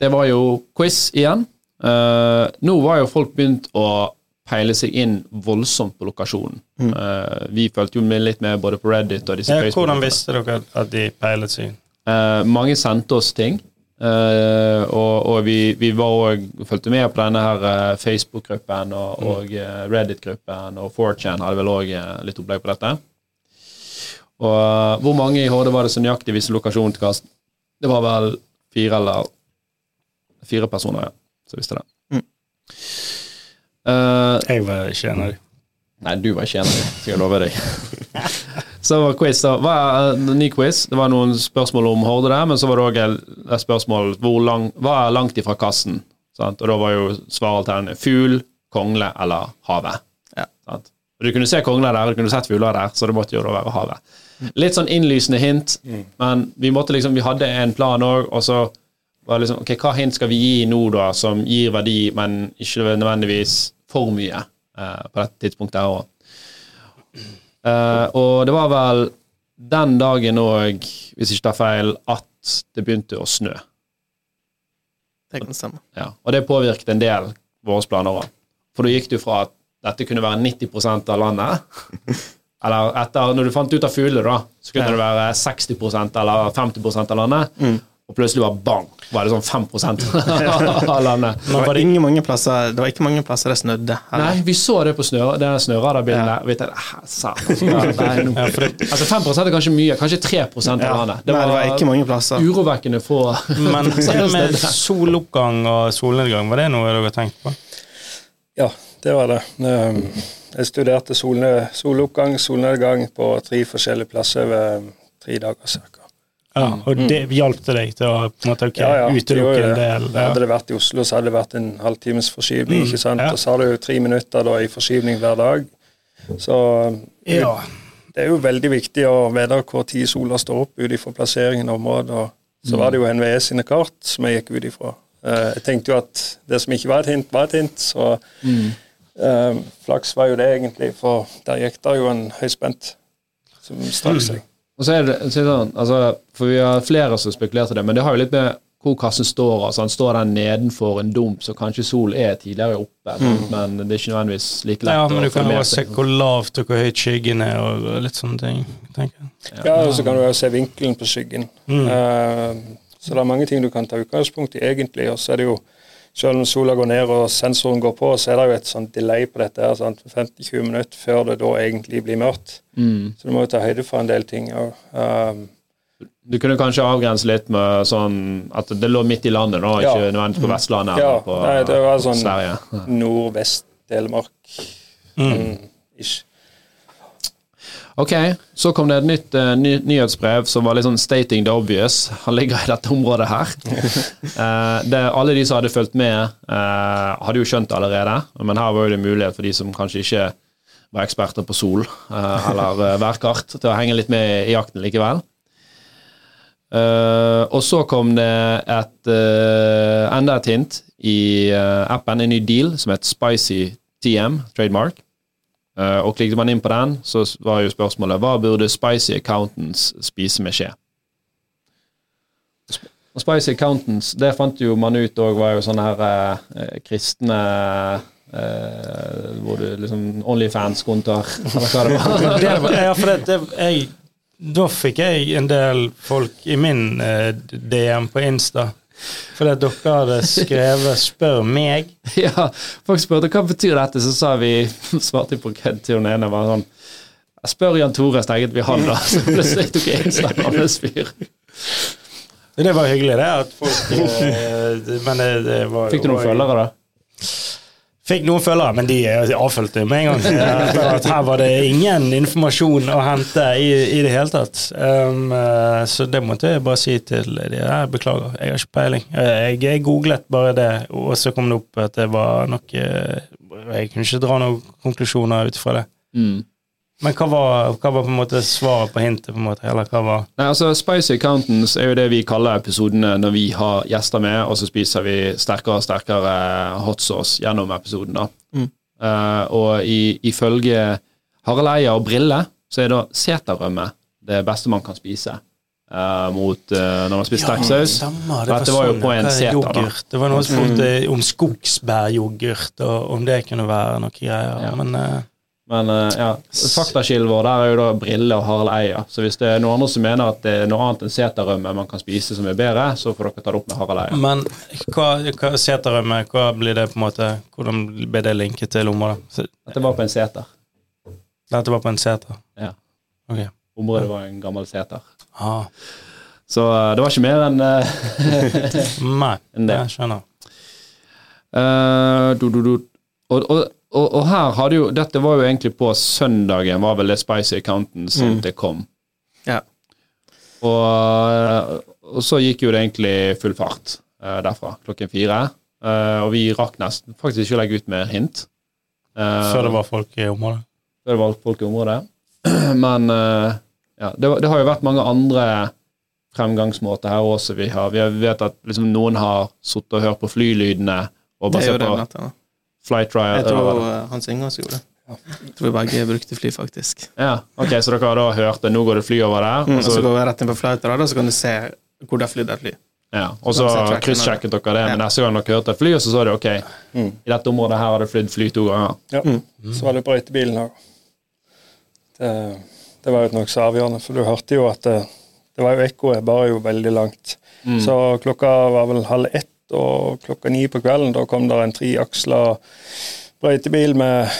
det var jo quiz igjen. Uh, nå var jo folk begynt å peile seg inn voldsomt på lokasjonen. Mm. Uh, vi følte jo med litt med både på Reddit og disse ja, Hvordan visste dere at de peilet seg inn? Uh, mange sendte oss ting. Uh, og, og vi, vi, var også, fulgte med på denne her Facebook-gruppen og, mm. og Reddit-gruppen, og 4chan hadde vel òg litt opplegg på dette. Og uh, hvor mange i HD var det som nøyaktig visste lokasjonen til Karsten? Det var vel fire eller fire personer, ja, som visste det. Mm. Uh, jeg var ikke en av dem. Nei, du var ikke en av dem, skal jeg love deg. så var quiz, da. Hva er uh, ny quiz? Det var noen spørsmål om Horde der, men så var det òg et spørsmål hvor lang, hva er langt ifra kassen? Sant? Og da var jo svaralternene fugl, kongle eller havet. Ja. Sant? Du kunne se kongler der, du kunne sett fugler der, så det måtte jo da være havet. Litt sånn innlysende hint, mm. men vi måtte liksom, vi hadde en plan òg, og så var det liksom, ok, Hva hint skal vi gi nå, da, som gir verdi, men ikke nødvendigvis for mye eh, på dette tidspunktet her òg? Uh, og det var vel den dagen òg, hvis ikke er feil, at det begynte å snø. Det kan stemme. Ja, og det påvirket en del våre planer òg. For da gikk du fra at dette kunne være 90 av landet Eller etter, når du fant ut av fugler, da, så kunne ja. det være 60% eller 50 av landet. Mm og plutselig var bang, var det sånn 5 av landet. Det var, det, mange plasser, det var ikke mange plasser det snødde. Eller? Nei, vi så det på snø, det. Ja. Vi tenkte, altså 5 er kanskje mye, kanskje 3 av landet. Det var, Nei, det var ikke mange plasser. urovekkende få. Men med soloppgang og solnedgang, var det noe dere har tenkt på? Ja, det var det. Ehm, jeg studerte soloppgang, solnedgang på tre forskjellige plasser ved tre dager. Ja, mm. og det hjalp til deg til å på en måte, okay, ja, ja, utelukke en del? Ja. Hadde det vært i Oslo, så hadde det vært en halvtimes forskyvning. Mm. ikke sant? Og så har du tre minutter da, i forskyvning hver dag. Så ja. det er jo veldig viktig å vite hvor tid sola står opp ut ifra plasseringen av området. Så var det jo NVE sine kart som jeg gikk ut ifra. Eh, jeg tenkte jo at det som ikke var et hint, var et hint. Så mm. um, flaks var jo det egentlig, for der gikk det jo en høyspent som strakk mm. seg. Og så er det, så er det sånn, altså, For vi har flere som spekulerte det, men det har jo litt med hvor kassen står. altså Han står der nedenfor en dump, så kanskje sol er tidligere oppe. Mm. Men det er ikke nødvendigvis like lett. Ja, men du kan jo se hvor lavt og hvor høyt skyggen er, og litt sånne ting. tenker jeg. Ja, og så kan du jo se vinkelen på skyggen. Mm. Uh, så det er mange ting du kan ta utgangspunkt i, egentlig. Og så er det jo selv om sola går ned og sensoren går på, så er det jo et sånt delay på dette. her, 50-20 minutter før det da egentlig blir mørkt. Mm. Så du må jo ta høyde for en del ting. Og, um, du kunne kanskje avgrense litt med sånn at det lå midt i landet, da, ikke ja. nødvendigvis på Vestlandet ja, eller på nei, det var sånn Nordvest-Telemark. Mm. Mm, Ok, så kom det et nytt uh, ny, nyhetsbrev som var litt sånn stating the obvious. Han ligger i dette området her. uh, det, alle de som hadde fulgt med, uh, hadde jo skjønt allerede, men her var jo det mulighet for de som kanskje ikke var eksperter på sol eller værkart, til å henge litt med i jakten likevel. og så kom det et, enda et hint i appen, en ny deal som het Spicy TM, trademark. Uh, og klikket man inn på den, så var jo spørsmålet hva burde Spicy Accountants spise med skje? Og Spicy Accountants, det fant jo man ut òg var jo sånne her eh, kristne eh, Hvor du liksom Onlyfans-kontoer, eller hva det var. ja, for det, det, jeg, da fikk jeg en del folk i min DM på Insta fordi at dere hadde skrevet 'spør meg'. Ja, folk spurte hva betyr dette, så sa vi svarte på kødd til hun ene. var sånn, jeg spør Jan Tore, stenget vi han, da. Så plutselig tok jeg Instagram fyr. Det var hyggelig, det. at folk, eh, men det, det var Fikk du noen følgere, da? Fikk noen følgere, men de avfølte med en gang. At her var det ingen informasjon å hente i, i det hele tatt. Um, eh, så det måtte jeg bare si til de. her. beklager, jeg har ikke peiling. Eh, jeg, jeg, googlet bare det, og så kom det opp at det var noe Jeg kunne ikke dra noen konklusjoner ut fra det. Mm. Men hva var, hva var, på en måte svaret på hintet? på en måte, eller hva var... Nei, altså Spicy Accountants er jo det vi kaller episodene når vi har gjester med, og så spiser vi sterkere og sterkere hot sauce gjennom episoden. da. Mm. Uh, og ifølge Harald Eia og Brille så er da seterrømme det beste man kan spise. Uh, mot uh, når man spiser sterk saus. Ja, det, Dette var, jo på en seter. da. Det var noe som spurte mm. om skogsbæryoghurt, og om det kunne være noe greier. Ja. men... Men uh, ja, faktakilden vår der er jo da Brille og Harald Eia. Så hvis det er noen andre som mener at det er noe annet enn seterrømme man kan spise som er bedre, så får dere ta det opp med Harald Eia. Men hva, hva seterrømme, hva blir det på en måte Hvordan blir det linket til området? Dette var på en seter. Dette var på en seter? Ja. Okay. Området var en gammel seter. Ah. Så uh, det var ikke mer enn uh, Nei, en det. jeg skjønner. Uh, du, du, du. Og, og og, og, her hadde jo Dette var jo egentlig på søndagen, var vel det Spicy Accountants mm. det kom. Ja. Og, og, så gikk jo det egentlig full fart uh, derfra, klokken fire. Uh, og vi rakk nesten faktisk ikke å legge ut mer hint. Uh, før det var folk i området? Før det var folk i området. Men ja, det, det, har jo vært mange andre fremgangsmåter her også. Vi, har, vi vet at liksom, noen har sittet og hørt på flylydene og Det basert gjorde på. Flight Riot? Jeg tror det- eh, Hans Inge også gjorde det. Jeg tror vi begge brukte fly, faktisk. Ja, ok, Så dere har da hørt det, nå går det fly over der, Mm, og og så så, går vi rett inn på flight og så kan du se hvor det har flydd et fly. ja, og så Så kryssjekket dere det, men neste gang dere hørte et fly, og så sa de ok, Mm. i dette området her har det flydd fly to ganger. Ja. Mm. Så var det brøytebilen òg. Det, det var jo nokså avgjørende, for du hørte jo at det, det var jo ekkoet bare jo veldig langt. Mm. Så klokka var vel halv ett, og klokka ni på kvelden da kom det en treaksla brøytebil med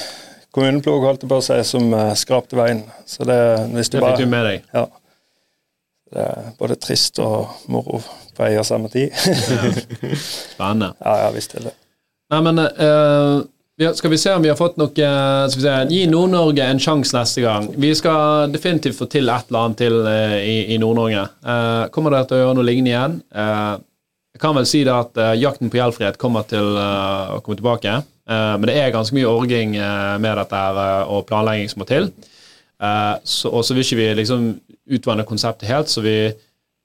kommuneplog, holdt på å si, som eh, skrapte veien. Så det, hvis du Det fikk du med deg. Ja. Det er både trist og moro på ei og samme tid. Spennende. ja, ja, visst er det. Nei, men uh Skal vi se om vi har fått noe eh, se, Gi Nord-Norge en sjanse neste gang. Vi skal definitivt få til et eller annet til i, i Nord-Norge. Uh, kommer dere til å gjøre noe lignende igjen? Eh, jeg kan vel si det at uh, Jakten på gjeldfrihet kommer til uh, å komme tilbake. Uh, men det er ganske mye orging med dette her, og planlegging som må til. Så, og så vil ikke vi liksom utvanne konseptet helt, så vi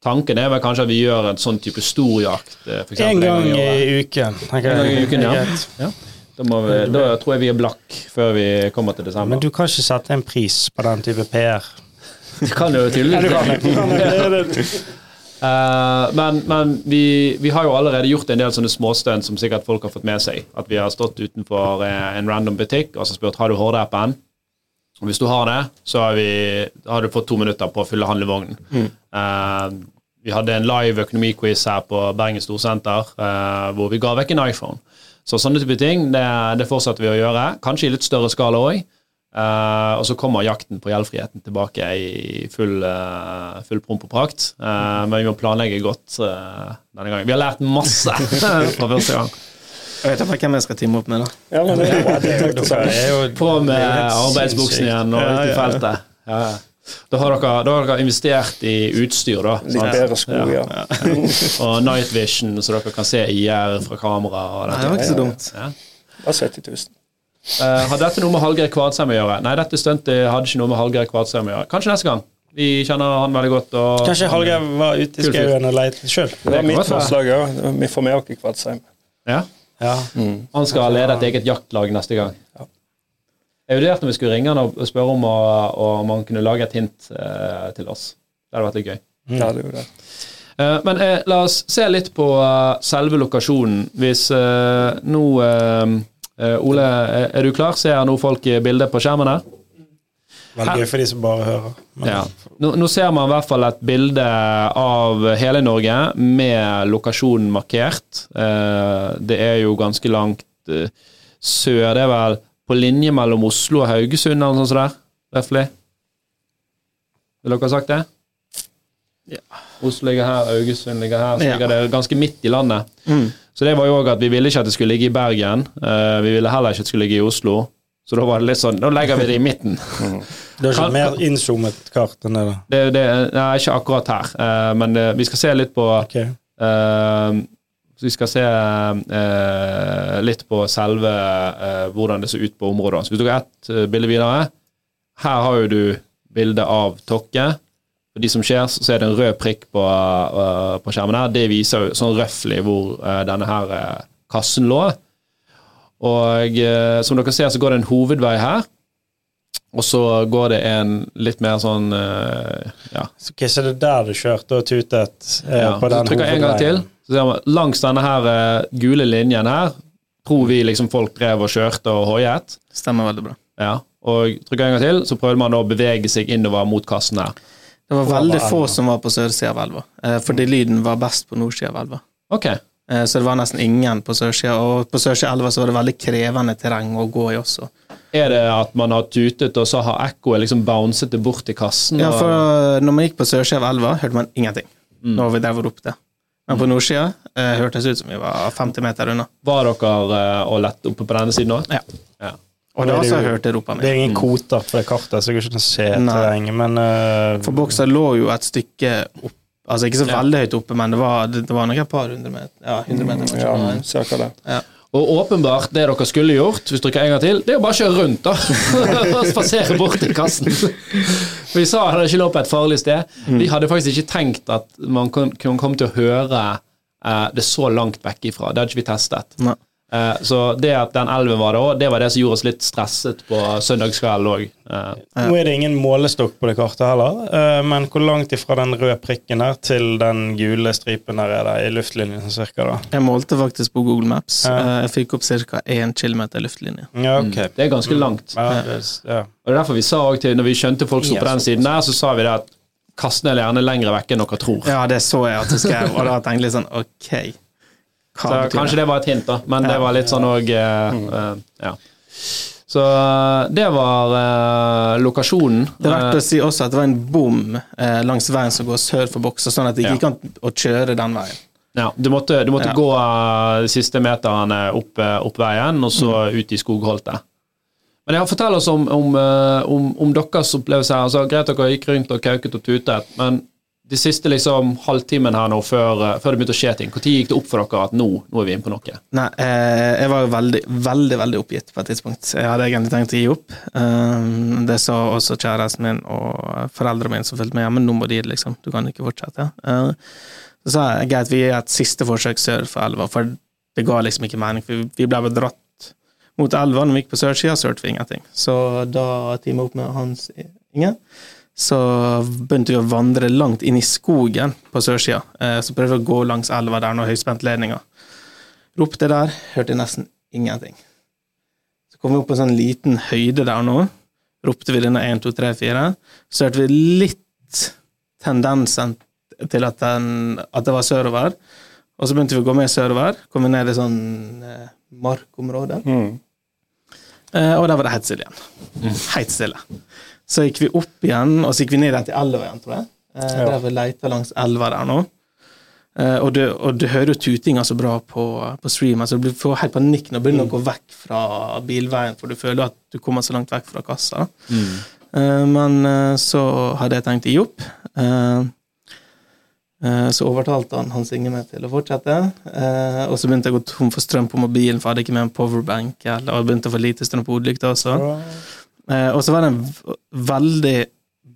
Tanken er vel kanskje at vi gjør en sånn type storjakt. for En gang i uken. En gang i uken, ja. Det. Ja. Da, må vi, da tror jeg vi er blakk før vi kommer til desember. Men du kan ikke sette en pris på den type PR. Det kan jo tydeligvis Eh, men men vi, vi har jo allerede gjort en del sånne småstunt som sikkert folk har fått med seg. At vi har stått utenfor eh, en random butikk og så spurt har du Horde-appen. Og Hvis du har det, så har, vi, har du fått to minutter på å fylle handlevognen. Eh, vi hadde en live økonomiquiz her på Bergen Storsenter uh, hvor vi ga vekk en iPhone. Så sånne type ting det, det fortsetter vi å gjøre. Kanskje i litt større skala òg. Og så kommer jakten på gjeldfriheten tilbake i full, uh, full promp og prakt. Uh, men vi må planlegge godt denne gangen. Vi har lært masse fra første gang. Jeg vet ikke hvem jeg skal teame opp med, da. Ja, men det er. Det er er jo På med det er jo helt arbeidsbuksen igjen og ut i feltet. Ja. ja. Da har, dere, da har dere investert i utstyr, da. Litt sant? bedre sko, ja. Og night vision, så dere kan se IR fra kamera. Og det var ikke så dumt. Ja. Bare 70 000. Eh, har dette noe med Hallgeir Kvadsheim å gjøre? Nei, dette stuntet hadde ikke noe med Hallgeir Kvadsheim å gjøre. Kanskje neste gang. Vi kjenner han veldig godt. Og, Kanskje Hallgeir var ute i skauen og lette sjøl. Det var mitt forslag òg. Vi får med oss Kvadsheim. Ja, Ja. han skal lede et eget jaktlag neste gang. Ja. Jeg vurderte om vi skulle ringe han og spørre om, å- om han kunne lage et hint eh, til oss. Det hadde vært litt gøy. Ja, det gjorde det. Uh, men eh, la oss se litt på uh, selve lokasjonen. Hvis uh, nå Ole, er, du klar? Ser jeg nå folk i bildet på skjermen her? Veldig gøy for de som bare hører. Men Ja. Nå, nå ser man i hvert fall et bilde av hele Norge med lokasjonen markert. Eh, det er jo ganske langt eh, sør. Det er vel på linje mellom Oslo og Haugesund eller noe sånt der? Røftlig? Vil dere ha sagt det? Ja. Oslo ligger her, Haugesund ligger her. Så Ja. ligger det ganske midt i landet. Mm. Så det var jo òg at vi ville ikke at det skulle ligge i Bergen. Eh, vi ville heller ikke at det skulle ligge i Oslo. Så da var det litt sånn, da legger vi det i midten. Det er ikke mer innzoomet kart enn det, da. Det, det, nei, ikke akkurat her, eh, men eh, vi skal se litt på okay. uh, Vi skal se uh, litt på selve uh, hvordan det ser ut på området. Så hvis du har ett bilde videre Her har jo du bilde av Tokke. For de som ser, så er det en rød prikk på, uh, på skjermen her. Det viser jo sånn røftlig hvor uh, denne her uh, kassen lå. Og som dere ser, så går det en hovedvei her. Og så går det en litt mer sånn ja, Så, ok, så det er der du kjørte og tutet ja. på Så trykker jeg en gang til. Så ser man, langs denne her gule linjen her tror vi liksom folk drev og kjørte og hoiet. Stemmer veldig bra. Ja. Og trykker jeg en gang til, så prøvde man å bevege seg innover mot kassen her. Det var veldig få som var på sørsida av elva, eh, fordi lyden var best på nordsida av elva. Ok. Eh, Så det var nesten ingen på sørsida, og på sørsida av elva så var det veldig krevende terreng å gå i også. Er det at man har tutet, og så har ekkoet liksom bouncet det bort i kassen? Ja, for eh, når man gikk på sørsida av elva, hørte man ingenting. Når vi drev og ropte. Men på nordsida eh, hørtes det ut som vi var 50 meter unna. Var dere eh, og lett oppe på denne siden òg? Ja. Ja. Og Nå da har det hørt Europa hørte Det er ingen kvoter på det kartet, så jeg kan ikke se terrenget, men uh, For boksa lå jo et stykke opp Altså ikke så Ja. veldig høyt oppe, men det var, det, det var nok et par hundre meter. Ja, 100 meter kanskje. Ja, cirka det. Ja. Og åpenbart, det dere skulle gjort, hvis dere en gang til, det er jo bare å kjøre rundt, da. Spasere bort til kassen. Vi sa at det ikke lå på et farlig sted. Mm. Vi hadde faktisk ikke tenkt at man kunne komme til å høre eh, det så langt vekk ifra. Det hadde ikke vi testet. Nei. Eh, så det at den elven var der òg, det var det som gjorde oss litt stresset på søndagskvelden òg. Nå er det ingen målestokk på det kartet heller, eh, men hvor langt ifra den røde prikken der til den gule stripen der er det i luftlinjen sånn cirka da? Jeg målte faktisk på Google Maps. Ja. Eh, Jeg fikk opp ca. 1 km luftlinje. Ja, ok. Det er ganske langt. Ja, det, ja. Og det er derfor vi sa også til, når vi skjønte folk sto på den siden der, så sa vi det at kast ned gjerne lenger vekk enn dere tror. Ja, det så jeg at du skrev, og da tenkte jeg litt sånn OK. Så kanskje det? var et hint, da, men det var litt sånn òg Ja. Så eh, det var eh, lokasjonen. Det er verdt å si også at det var en bom eh, langs veien som går sør for boksa, sånn at det ikke Ja. gikk an å kjøre den veien. Ja, du måtte, du måtte Ja. gå eh, de siste meterne opp, eh, opp veien, og så Mm. ut i skogholtet. Men jeg har fortell oss om, om, eh, om, om deres opplevelse her. Altså, greit dere gikk rundt og kauket og tutet, men de siste liksom, halvtimen her nå før, eh, før det begynte å skje ting, når gikk det opp for dere at nå, nå er vi inne på noe? Nei, eh, jeg var veldig, veldig veldig oppgitt på et tidspunkt. Jeg hadde egentlig tenkt å gi opp. Um, det sa også kjæresten min og foreldrene mine som fulgte med. hjemme. nå må de, liksom. Du kan ikke fortsette. Uh, så sa jeg greit, vi gir et siste forsøk sør for elva, for det ga liksom ikke mening. For vi ble bare dratt mot elva når vi gikk på sørsida, hørte vi ingenting. Så da teamet opp med Hans Inge. Så begynte vi å vandre langt inn i skogen på sørsida. Eh, så prøvde vi å gå langs elva der når høyspentledninga. Ropte der, hørte nesten ingenting. Så kom vi opp på en sånn liten høyde der nå. Ropte vi denne 1, 2, 3, 4. Så hørte vi litt tendensen til at, den, at det var sørover. Og så begynte vi å gå mer sørover. Kom vi ned i sånn eh, markområde. Mm. og der var det helt stille igjen. Helt stille. Så gikk vi opp igjen, og så gikk vi ned igjen til elva igjen, tror jeg. Eh, Ja. Der vi leita langs elva der nå. Eh, og, du, og du hører jo tutinga så bra på, på stream. så du får helt panikk når du begynner å gå vekk fra bilveien, for du føler at du kommer så langt vekk fra kassa. Eh, men eh, så hadde jeg tenkt å gi opp. Eh, eh, så overtalte han Hans Inge meg til å fortsette. Eh, og så begynte jeg å gå tom for strøm på mobilen, for jeg hadde ikke med en powerbank. Eller, og jeg begynte å få lite strøm på hodelykta også. Eh, og så var det en veldig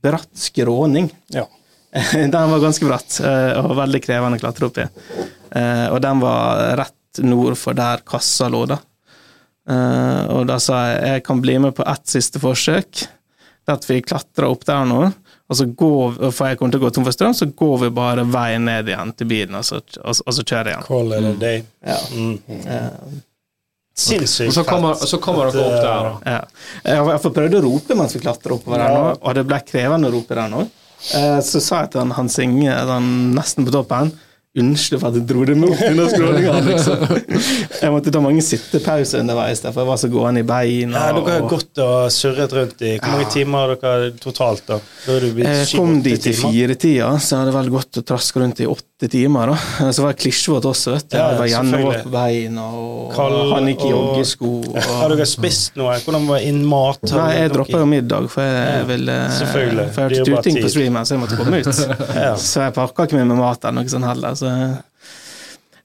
bratt skråning. Ja. den var ganske bratt eh, og veldig krevende å klatre opp i. Eh, og den var rett nord for der kassa lå, da. Og da sa jeg jeg kan bli med på ett siste forsøk. Det at vi klatrer opp der nå, og så går for jeg kommer til å gå tom for strøm, så går vi bare veien ned igjen til bilen, og så, og, og så kjører jeg igjen. Call it a day. Ja. Mm. Sinnssykt Og så kommer, og så kommer dere opp der, da. Ja. Jeg jeg prøvde å rope mens vi klatra oppover der nå, og det ble krevende å rope der nå. Eh, Så sa jeg til han Hans Inge, nesten på toppen Unnskyld for at jeg dro det med opp under skråninga. Liksom. Jeg måtte ta mange sittepauser underveis, der, for jeg var så gående i beina. Ja, dere har gått og surret rundt i Hvor mange timer har dere totalt, da? da er det Jeg kom dit i firetida, så jeg hadde vel gått og traska rundt i åtte timer. da. Så var det klisjvåt også, vet du. Ja, Jeg var gjennomvåt på beina, og Kald han gikk i og- joggesko. Har dere spist noe? Hvordan var inn mat? Nei, jeg droppa jo middag, for jeg ville selvfølgelig. For jeg hørte tuting på streamen, så jeg måtte komme ut. Ja. Så jeg pakka ikke med meg mat eller noe sånt heller. Så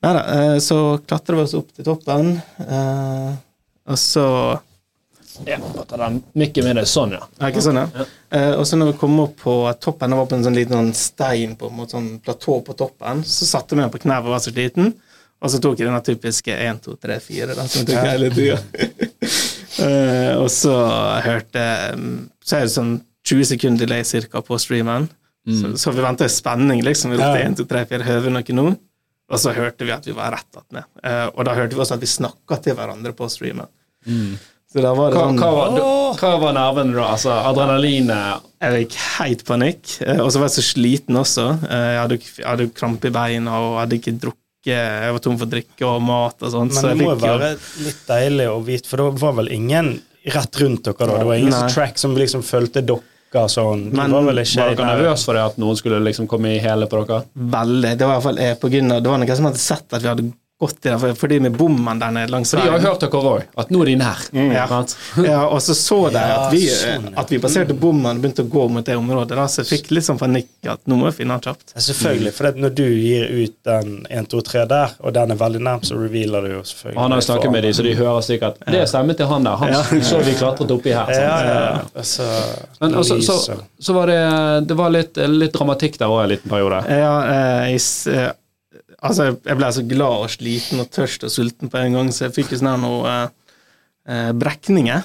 Nei da. eh, Så klatra vi oss opp til toppen, eh, og så Ja, den mikken med deg sånn, ja. Er ikke sånn, ja? Eh, og så når vi kom opp på toppen, det var på en sånn liten stein på måte sånn platå på toppen, så satte vi den på knær og var så sliten. Og så tok jeg denne typiske 1, 2, 3, 4, da, som tok hele tida. Eh, og så hørte mm, Så er det sånn 20 sekunder delay cirka på streamen. Så, så vi venta i spenning, liksom. Vi ropte 1, 2, 3, 4, hører vi noe nå? Og så hørte vi at vi var rett attmed. Eh, og da hørte vi også at vi snakka til hverandre på streamen. Så der var det Hva, sånn hva, var, hva var nervene da? Altså, adrenalinet jeg fikk helt panikk, eh, og så var jeg så sliten også. Eh, Jeg hadde, jeg hadde krampe i beina og hadde ikke drukket Jeg var tom for drikke og mat og sånt. Men så det må jo være litt deilig å vite, for det var vel ingen rett rundt dere da? Det var ingen Nei. som track som liksom fulgte dere sånn? Det Men- var vel ikke Var dere nervøse for det at noen skulle liksom komme i hæle på dere? veldig Det var i hvert fall jeg på grunn av Det var noen som hadde sett at vi hadde gått i den, fordi med bommen der nede langs For de har hørt dere òg, at nå er de nær. Ja. Ja, og så så de at vi, sånn, ja. at vi passerte bommen og begynte å gå mot det området. Da, så jeg fikk litt sånn panikk at nå må jeg finne han kjapt. Ja, Selvfølgelig, for når du gir ut den 1, 2, 3 der, og den er veldig nærm, så revealer du jo selvfølgelig han har jo snakket med dem, så de hører sikkert Det er stemmen til han der. Han så vi klatret oppi her. Ja, ja, ja. Altså, Men også, så, så var det, det var litt, litt dramatikk der òg en liten periode. Ja, eh, eh, altså, jeg ble så glad og sliten og tørst og sulten på en gang, så jeg fikk jo sånn her noe eh, eh, brekninger.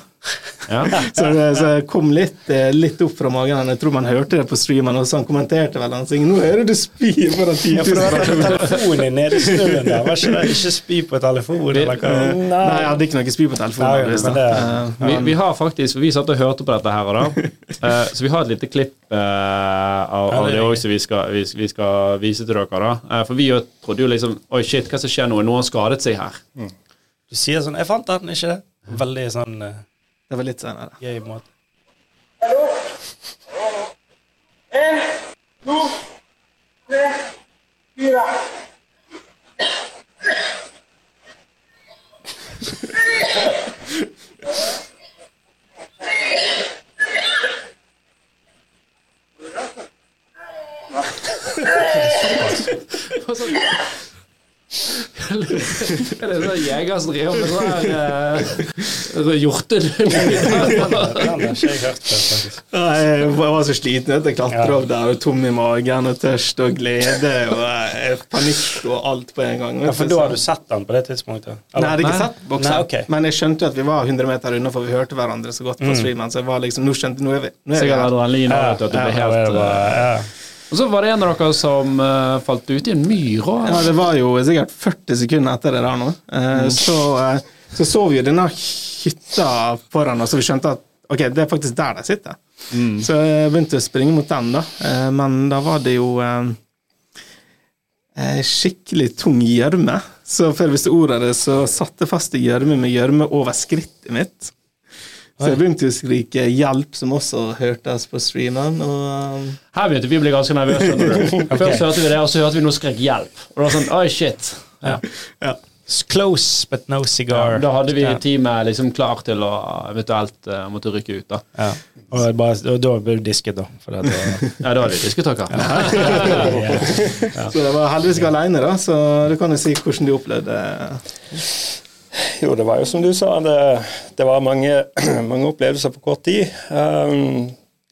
Ja. Så, det- så jeg kom litt, eh, litt opp fra magen. Jeg tror man hørte det på streamen, og så han kommenterte vel han sier, 'Nå hører du spy foran 10 Ja, for 000 det var den telefonen din nede i snøen der. Var ikke det ikke spy på telefonen, eller hva? Nei, jeg hadde ikke noe spy på telefonen. Nei, det- Eh, Vi, vi har faktisk, for vi satt og hørte på dette her, og da. Eh, så vi har et lite klipp eh, av, av det òg som vi skal, vi, vi skal vise til dere. da. For vi trodde jo liksom Oi, shit, hva som skjer nå? Noen skadet seg her. Du sier sånn 'Jeg fant den', ikke det? Veldig sånn Det var litt senere. gøy måte. Er det sånn jeger som driver med sånn her uh, hjortelyd? Den har ikke jeg hørt før, faktisk. Jeg var så sliten etter jeg klatra opp der, og tom i magen og tørst og glede og eh, panikk og alt på en gang. Ja, For da har du sett den på det tidspunktet? Nei, jeg hadde ikke sett boksen, Nei, ok. men jeg skjønte jo at vi var 100 meter unna, for vi hørte hverandre så godt på streamen. Så jeg var liksom, nå skjønte nå er vi, nå er vi Sikkert her. adrenalin og at du ja, helt det eh, ja. Og så var det en av dere som uh, falt ut i en myr òg. Ja, det var jo sikkert 40 sekunder etter det der nå. Eh, så, uh, så så vi jo denne hytta foran oss, og vi skjønte at ok, det er faktisk der de sitter. Så jeg begynte å springe mot den, da. Men da var det jo skikkelig tung gjørme. Så før jeg visste ordet av det, så satte jeg fast i gjørme med gjørme over skrittet mitt. Så jeg begynte å skrike 'hjelp', som også hørtes på streamen. Og, eh, Her begynte vi å bli ganske nervøse. okay. Først hørte vi det, og så hørte vi noe skrek 'hjelp'. Og det var sånn, oi shit. Ja. ja. Close but no cigar. Da hadde vi teamet liksom klar til å eventuelt uh, måtte rykke ut. da. Ja. Og, bare, og da ble du disket, da. For det, at, Ja, da hadde vi diskutert. Så jeg var heldigvis ikke alene, da, så du kan jo si hvordan du opplevde det. Jo, det var jo som du sa, det, det var mange, mange opplevelser på kort tid. Um,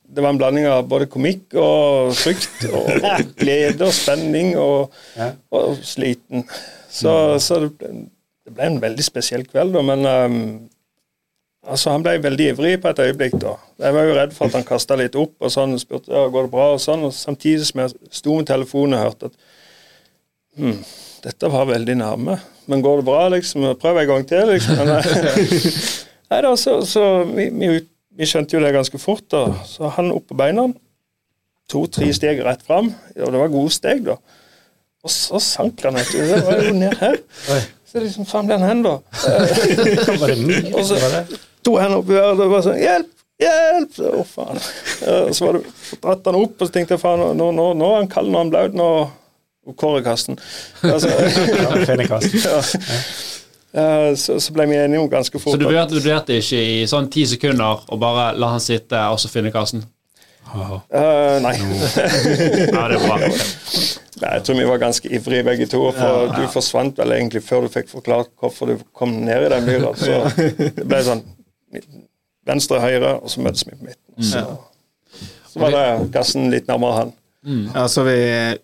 det var en blanding av både komikk og frykt, og glede og spenning og, og sliten. Så, så det, det ble en veldig spesiell kveld, da, men um, altså, han ble veldig ivrig på et øyeblikk. da. Jeg var jo redd for at han kasta litt opp og sånn, og spurte ja, går det bra, og sånn, og samtidig som jeg sto med telefonen og hørte at hm, dette var veldig nærme. Men går det bra, liksom? Prøv en gang til, liksom. Men, nei da, så, så vi, vi, vi skjønte jo det ganske fort. da. Så han opp på beina, to-tre steg rett fram, og det var gode steg, da. Og så sank han, du. Det var jo ned her. Så liksom, faen ble han hen, da? Og så to hender opp i været, og var sånn Hjelp! Hjelp! Å, Å, faen. Så var det, dratt han opp, og så tenkte jeg faen, nå, nå, nå er han kald, nå er han blaut, Kårekasten. Altså, Ja, ja. Eh, så, så ble vi enige om ganske fort Så du vurderte, ikke i sånn ti sekunder å bare la han sitte og så finne kassen? Uh, nei. Ja, det er bra. nei. Jeg tror vi var ganske ivrige begge to. For du forsvant vel egentlig før du fikk forklart hvorfor du kom ned i den myra. Så det ble sånn venstre, høyre, og så møtes vi på midten. Så, så var det gassen litt nærmere han. Ja, så vi,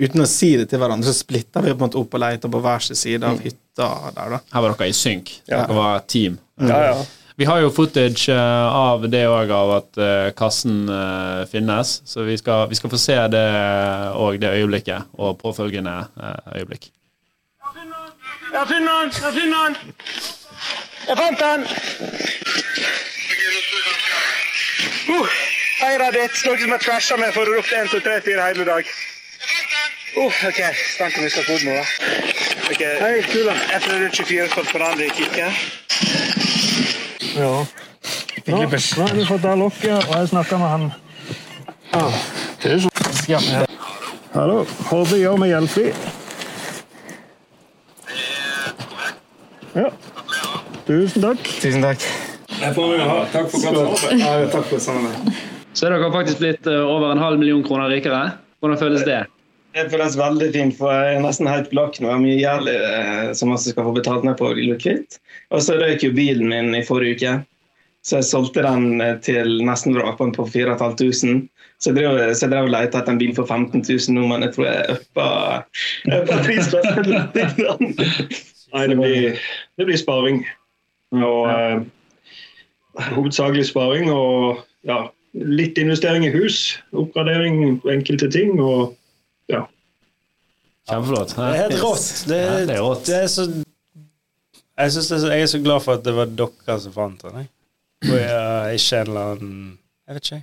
Uten å si det til hverandre, så splitta vi på en måte opp og leita på hver sin side av hytta der, da. Her var dere i synk. Ja. Dere var team. Ja, ja. Vi har jo footage eh, av det òg, av at eh, kassen eh, finnes. Så vi skal, vi skal få se det òg, det øyeblikket, og påfølgende øyeblikk. Jeg finner den! Jeg finner den! Jeg fant den! Uh, Eira ditt. Noen som har trasha meg for å rope 1, 2, 3, 4 hele dag. Uh, ok, Spent om vi skal få den nå, da. Ok, Hei, kula. F24 for foran forandre i kikken. Ja. Nå, nå har vi fått av lokket, og jeg snakka med han. Ja. Hallo. Håper gjør meg hjelpelig. Ja. Tusen takk. Tusen takk. Jeg får ha. Takk for godt samarbeid. Ja, takk for samarbeidet. Så er dere faktisk blitt eh, over en halv million kroner rikere. Hvordan føles det? Det føles veldig fint, for jeg er nesten helt blakk nå. Jeg har mye gjeld eh, som jeg skal få betalt ned på å kvitt. Og så røyk jo bilen min i forrige uke, så jeg solgte den eh, til nesten vrakpant på 4500. Så jeg drev, så jeg drev og lette etter en bil for 15 000 nå, men jeg tror jeg uppa prisklassen litt. Nei, det blir, det blir sparing. Og eh, hovedsakelig sparing og ja, litt investering i hus. Oppgradering på enkelte ting og ja. Kjempeflott. Det er helt rått. Det, Ja, det er rått. det er så jeg, synes det er så, jeg er så glad for at det var dere som fant den. jeg. Og jeg, ikke en eller annen Jeg vet ikke.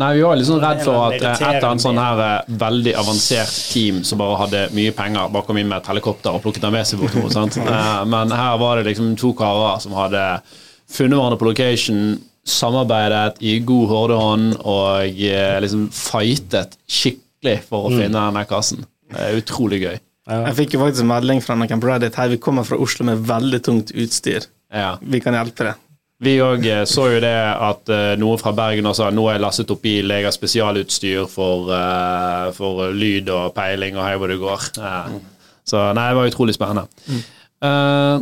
Nei, vi var litt sånn redd for at eh, et eller annet sånn her eh, veldig avansert team som bare hadde mye penger, bare kom inn med et helikopter og plukket den med seg bort. noe, sant? Eh, Men her var det liksom to karer som hadde funnet hverandre på location, samarbeidet i god hordehånd og eh, liksom fightet skikkelig for å finne denne kassen. Det er utrolig gøy. Jeg fikk jo faktisk en melding fra noen på Reddit. Hei, vi kommer fra Oslo med veldig tungt utstyr. Ja. Vi kan hjelpe deg. Vi òg så jo det at eh, noen fra Bergen også sa nå er jeg lastet opp i har spesialutstyr for, eh, for lyd og peiling og hei hvor det går. Eh, Så nei, det var utrolig spennende. Eh,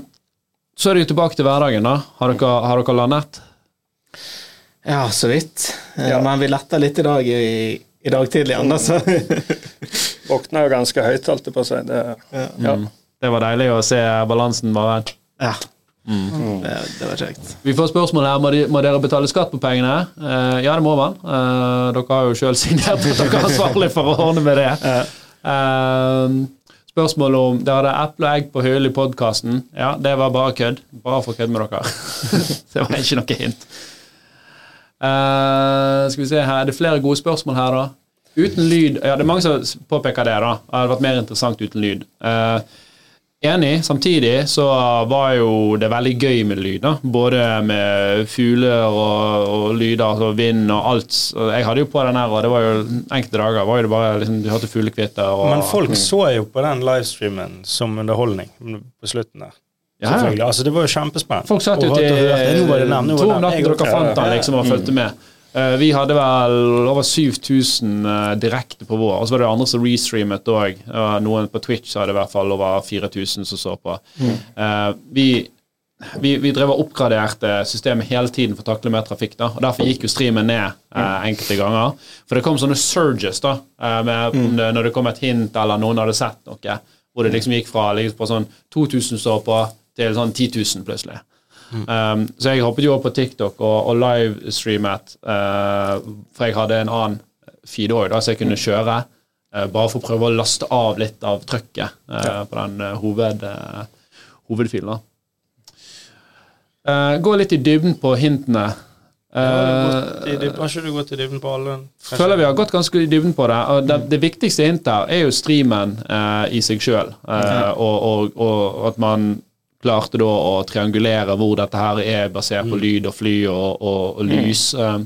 så er det jo tilbake til hverdagen, da. Har dere, har dere landet? Ja, så vidt. Ja. Men vi letta litt i dag, i, i dag tidlig, Anna, altså. Våkna jo ganske høyt, holdt jeg på å si. Det, ja. Det var deilig å se balansen bare. Ja. Det, det var kjekt. Vi får spørsmål her. Må, de, må dere betale skatt på pengene? Uh, ja, det må man. Uh, dere har jo sjøl signert at dere er ansvarlig for å ordne med det. Uh, spørsmål om Dere hadde eple og egg på hyllen i podkasten. Ja, det var bare kødd. Bare for kødd med dere. det var ikke noe hint. Eh, skal vi se her, Er det flere gode spørsmål her, da? Uten lyd Ja, det er mange som påpeker det. da Det hadde vært mer interessant uten lyd. Uh, Enig. Samtidig så var jo det veldig gøy med lyd. da Både med fugler og, og lyder, altså vind og alt. Jeg hadde jo på den her, og det var jo enkelte dager var jo det bare liksom, du hørte fuglekvitter. Men folk så jo på den livestreamen som underholdning på slutten der. Ja. Selvfølgelig. Altså, det var jo kjempespennende. Folk satt jo i til to om natten dere fant han liksom, og fulgte med. Eh, Vi hadde vel over 7000 eh, direkte på vår, og så var det andre som restreamet òg. Noen på Twitch hadde i hvert fall over 4000 som så på. Eh, Vi, vi, vi drev og oppgraderte systemet hele tiden for å takle mer trafikk. da, og Derfor gikk jo streamen ned eh, enkelte ganger. For det kom sånne surges da, eh, med, mm. når det kom et hint eller noen hadde sett noe, hvor det liksom gikk fra liksom på sånn 2000 så på til sånn 10 000 plutselig. Um, så jeg hoppet jo opp på TikTok og, og livestreamet, uh, for jeg hadde en annen feed òg, så jeg kunne kjøre. uh, bare for å prøve å laste av litt av trøkket uh, på den uh, hoved, uh, hovedfilen. Uh, gå litt i dybden på hintene. Har ikke du gått i dybden på alle? Kanskje? føler vi har gått ganske i dybden på det. Og det, det viktigste hintet er jo streamen eh, i seg sjøl, og, og, og at man klarte da å triangulere hvor dette her er basert på lyd og fly og, og, og lys. Eh,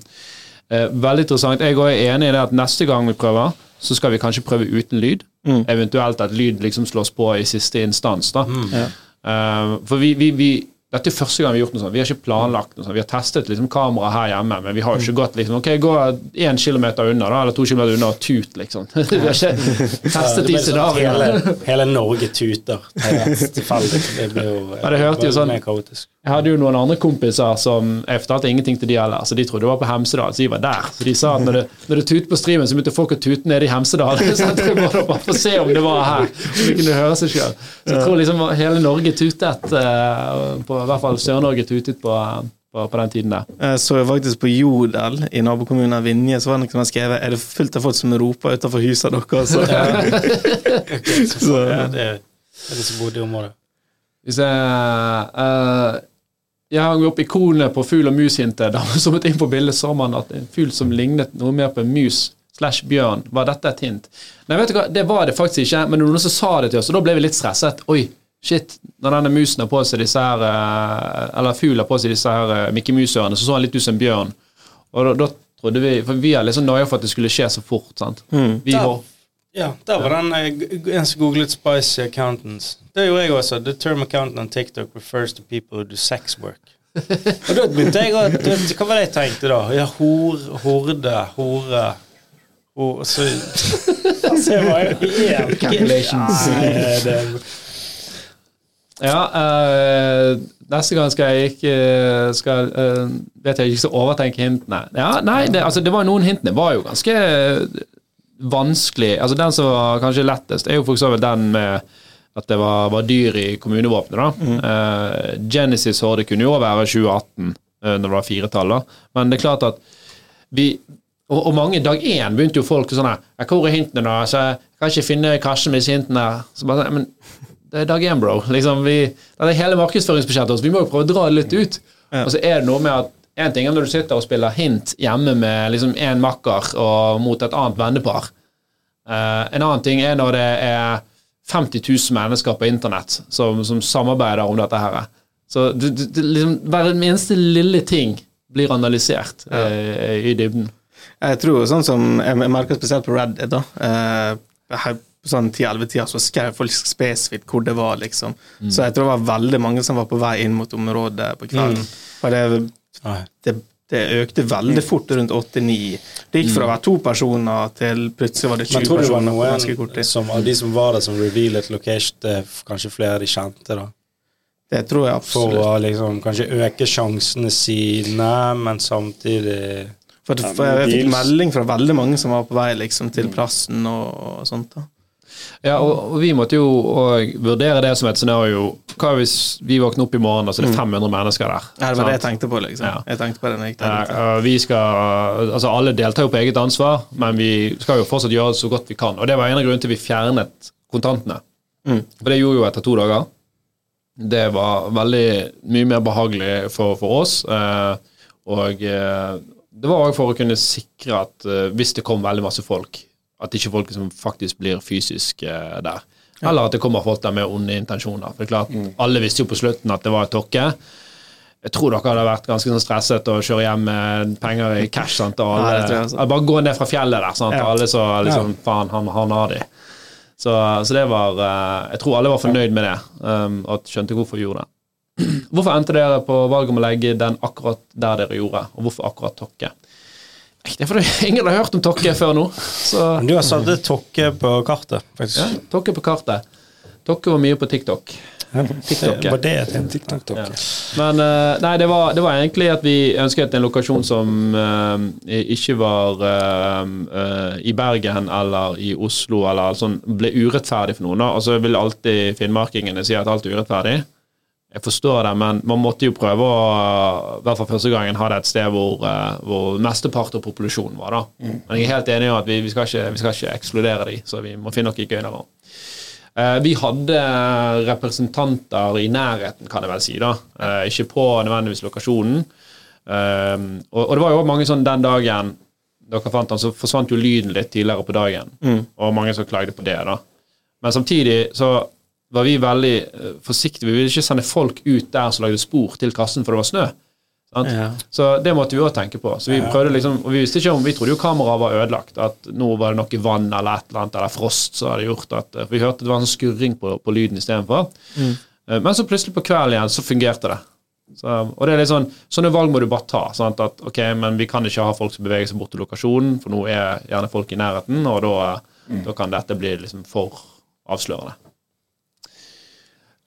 eh, veldig interessant. Jeg er enig i det at neste gang vi prøver, så skal vi kanskje prøve uten lyd. Eventuelt at lyd liksom slås på i siste instans. da. Eh, for vi, vi, vi dette er første gang vi har gjort noe sånt. Vi har ikke planlagt noe sånt. Vi har testet liksom kamera her hjemme, men vi har jo ikke gått liksom Ok, gå én kilometer unna, da, eller to kilometer unna og tut, liksom. vi har ikke testet de sånn scenarioene. hele, hele Norge tuter helt tilfeldig. Det ble jo Ja, det hørte jo veldig sånn-. Jeg hadde jo noen andre kompiser som Jeg fortalte ingenting til de heller, så de trodde det var på Hemsedal, så de var der. Så de sa at når det, når det tutet på streamen, så begynte folk å tute nede i Hemsedal. Så jeg må bare få se om det var her, Så de kunne høre seg sjøl. Så jeg tror liksom hele Norge tutet, eh, på, i hvert fall Sør-Norge tutet på, på, på den tiden der. Jeg så faktisk på Jodel i nabokommunen Vinje, så var det noen som hadde skrevet Er det fullt av folk som roper utenfor huset deres? Så, ja, det er det er det som bodde i området. Hvis jeg eh, Jeg hang opp ikonet på fugl og mus-hintet. Da man zoomet inn på bildet, så man at en fugl som lignet noe mer på en mus slash bjørn. Var dette et hint? Nei, vet du hva, det var det faktisk ikke, men noen som sa det til oss, og da ble vi litt stresset. Oi, shit. Når denne musen har på seg disse her eh, Eller fuglen har på seg disse her Mikke Mickey Mouse-ørene, så så han litt ut som en bjørn. Og da, da trodde vi For vi er liksom nøye for at det skulle skje så fort. sant? Vi, hå- Ja, der var den eh, g- en som googlet 'spicy accountants'. Det gjorde jeg også. The term accountant on TikTok refers to people who do sex work. Og da begynte jeg å Hva var det jeg tenkte da? Ja, hor, horde, hore hor, Så altså, jeg var jo helt Calculations. Nei, det, Ja, eh, neste gang skal jeg ikke skal, eh, Vet jeg ikke så overtenke hintene. Ja, nei, det, altså, det var noen hintene var jo ganske vanskelig. Altså Den som var kanskje lettest, er jo for eksempel den med at det var, var dyr i kommunevåpenet. da. Uh, Genesis Horde kunne jo være 2018, uh, når det var firetall. da. Men det er klart at vi og, og mange dag én begynte jo folk sånn her «Ja, Hvor er hintene, da? Så jeg kan ikke finne kassen med disse hintene. Så bare, men det er dag én, bro. Liksom, vi, det er hele markedsføringsbudsjettet vårt. Vi må jo prøve å dra det litt ut. Og så er det noe med at en ting er når du sitter og spiller hint hjemme med liksom en makker og mot et annet vennepar. Uh, en annen ting er når det er 50 000 mennesker på internett som, som samarbeider om dette her. Så det, det, det, liksom, hver eneste lille ting blir analysert eh, i dybden. Jeg tror sånn som Jeg merker spesielt på Reddit, da. Eh, på sånn 10-11-tida så skrev folk spesifikt hvor det var, liksom. Så jeg tror det var veldig mange som var på vei inn mot området på kvelden. For det, det, det økte veldig fort rundt 8-9. Det gikk fra å være to personer til plutselig var det 20 personer. Men tror du det var noen kort som, av de som var der, som revealet location kanskje flere de kjente? da? Det tror jeg absolutt. For å liksom kanskje øke sjansene sine, men samtidig For, for jeg, jeg fikk melding fra veldig mange som var på vei liksom, til plassen og, og sånt. da. Ja, og, og vi måtte jo vurdere det som et scenario. Hva hvis vi våkner opp i morgen, og så er det 500 mennesker der? Ja, det var det jeg tenkte på. liksom. Ja. Jeg tenkte på det når jeg Eh, der. vi skal, altså Alle deltar jo på eget ansvar, men vi skal jo fortsatt gjøre det så godt vi kan. Og Det var en av grunnene til vi fjernet kontantene. Mm. For det gjorde jo etter to dager. Det var veldig mye mer behagelig for, for oss. eh, og eh, det var òg for å kunne sikre at eh, hvis det kom veldig masse folk, at ikke folk som faktisk blir fysisk eh, der. Eller at det kommer folk der med onde intensjoner. For det er klart, Mm. Alle visste jo på slutten at det var tokke. Jeg tror dere hadde vært ganske sånn stresset å kjøre hjem med penger i cash. Sant? Og alle, tror jeg bare gå ned fra fjellet der. Sant? Ja. Alle så liksom Faen, han, han har de. Så, så det var eh, Jeg tror alle var fornøyd med det, um, og skjønte hvorfor vi gjorde det. Hvorfor endte dere på valget om å legge den akkurat der dere gjorde, og hvorfor akkurat Tokke? Det er fordi ingen har hørt om Tokke før nå. Så Men du har satt tokke på kartet, faktisk. ja, Tokke på kartet. Tokke var mye på TikTok. TikTok. Var det et TikTok? Ja. Men eh, nei, det var, det var egentlig at vi ønsket en lokasjon som uh, ikke var uh, i Bergen eller i Oslo, eller sånn ble urettferdig for noen. da. Og så vil alltid finnmarkingene si at alt er urettferdig. Jeg forstår det, men man måtte jo prøve å i hvert fall første gangen ha det et sted hvor, eh, hvor mesteparten av populasjonen var. da. Men jeg er helt enig i at vi, vi, skal ikke, vi skal ikke ekskludere de, så vi må finne noe gøy der òg. Eh, Vi hadde representanter i nærheten, kan jeg vel si. da. Eh, Ikke på nødvendigvis lokasjonen. Eh, Og og det var jo mange sånn den dagen dere fant han, så forsvant jo lyden litt tidligere på dagen. Og mange som klagde på det. da. Men samtidig så var vi veldig eh, forsiktige. Vi ville ikke sende folk ut der som lagde spor til kassen for det var snø. Ja. Så det måtte vi òg tenke på. Så vi prøvde liksom, og vi visste ikke om, vi trodde jo kameraet var ødelagt. At nå var det noe vann eller et eller annet, eller frost som hadde gjort at for Vi hørte det var en skurring på, på lyden istedenfor. Mm. Eh, Men så plutselig på kvelden igjen så fungerte det. Så, og det er litt sånn, Sånne valg må du bare ta. Sant? At ok, men Vi kan ikke ha folk som beveger seg bort til lokasjonen, for nå er gjerne folk i nærheten, og da, Mm. da kan dette bli liksom for avslørende.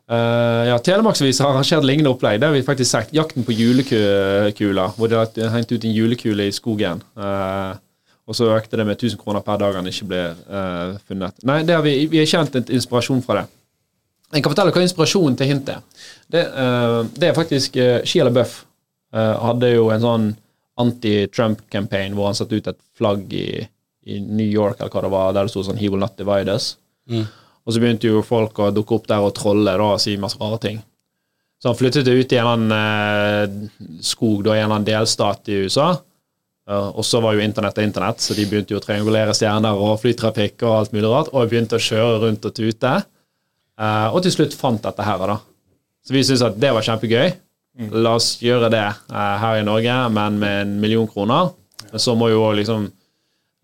Eh, ja, Telemarksvis har arrangert lignende opplegg. Det har vi faktisk sagt. Jakten på julekula, hvor de har hengt ut en julekule i skogen. Uh, og så økte det med 1000 kroner per dag han ikke ble uh, funnet. Nei, har vi, vi har kjent en inspirasjon fra det. Jeg kan fortelle hva inspirasjonen til hintet er. Det, det er faktisk uh, Sheila Buff uh, hadde jo en sånn anti-Trump-campaign hvor han satte ut et flagg i, i New York eller hva det var, der det sto sånn 'He will not divide us'. Og så begynte jo folk å dukke opp der og trolle da, og si masse rare ting. Så han flyttet ut i en eller annen eh, skog da, i en eller annen delstat i USA. Og så var jo internett internett, så de begynte jo å triangulere stjerner og flytrafikk og alt mulig rart, og begynte å kjøre rundt og tute. Eh, og til slutt fant dette her, da. Så vi syntes at det var kjempegøy. La oss gjøre det eh, her i Norge, men med en million kroner. Men så må jo liksom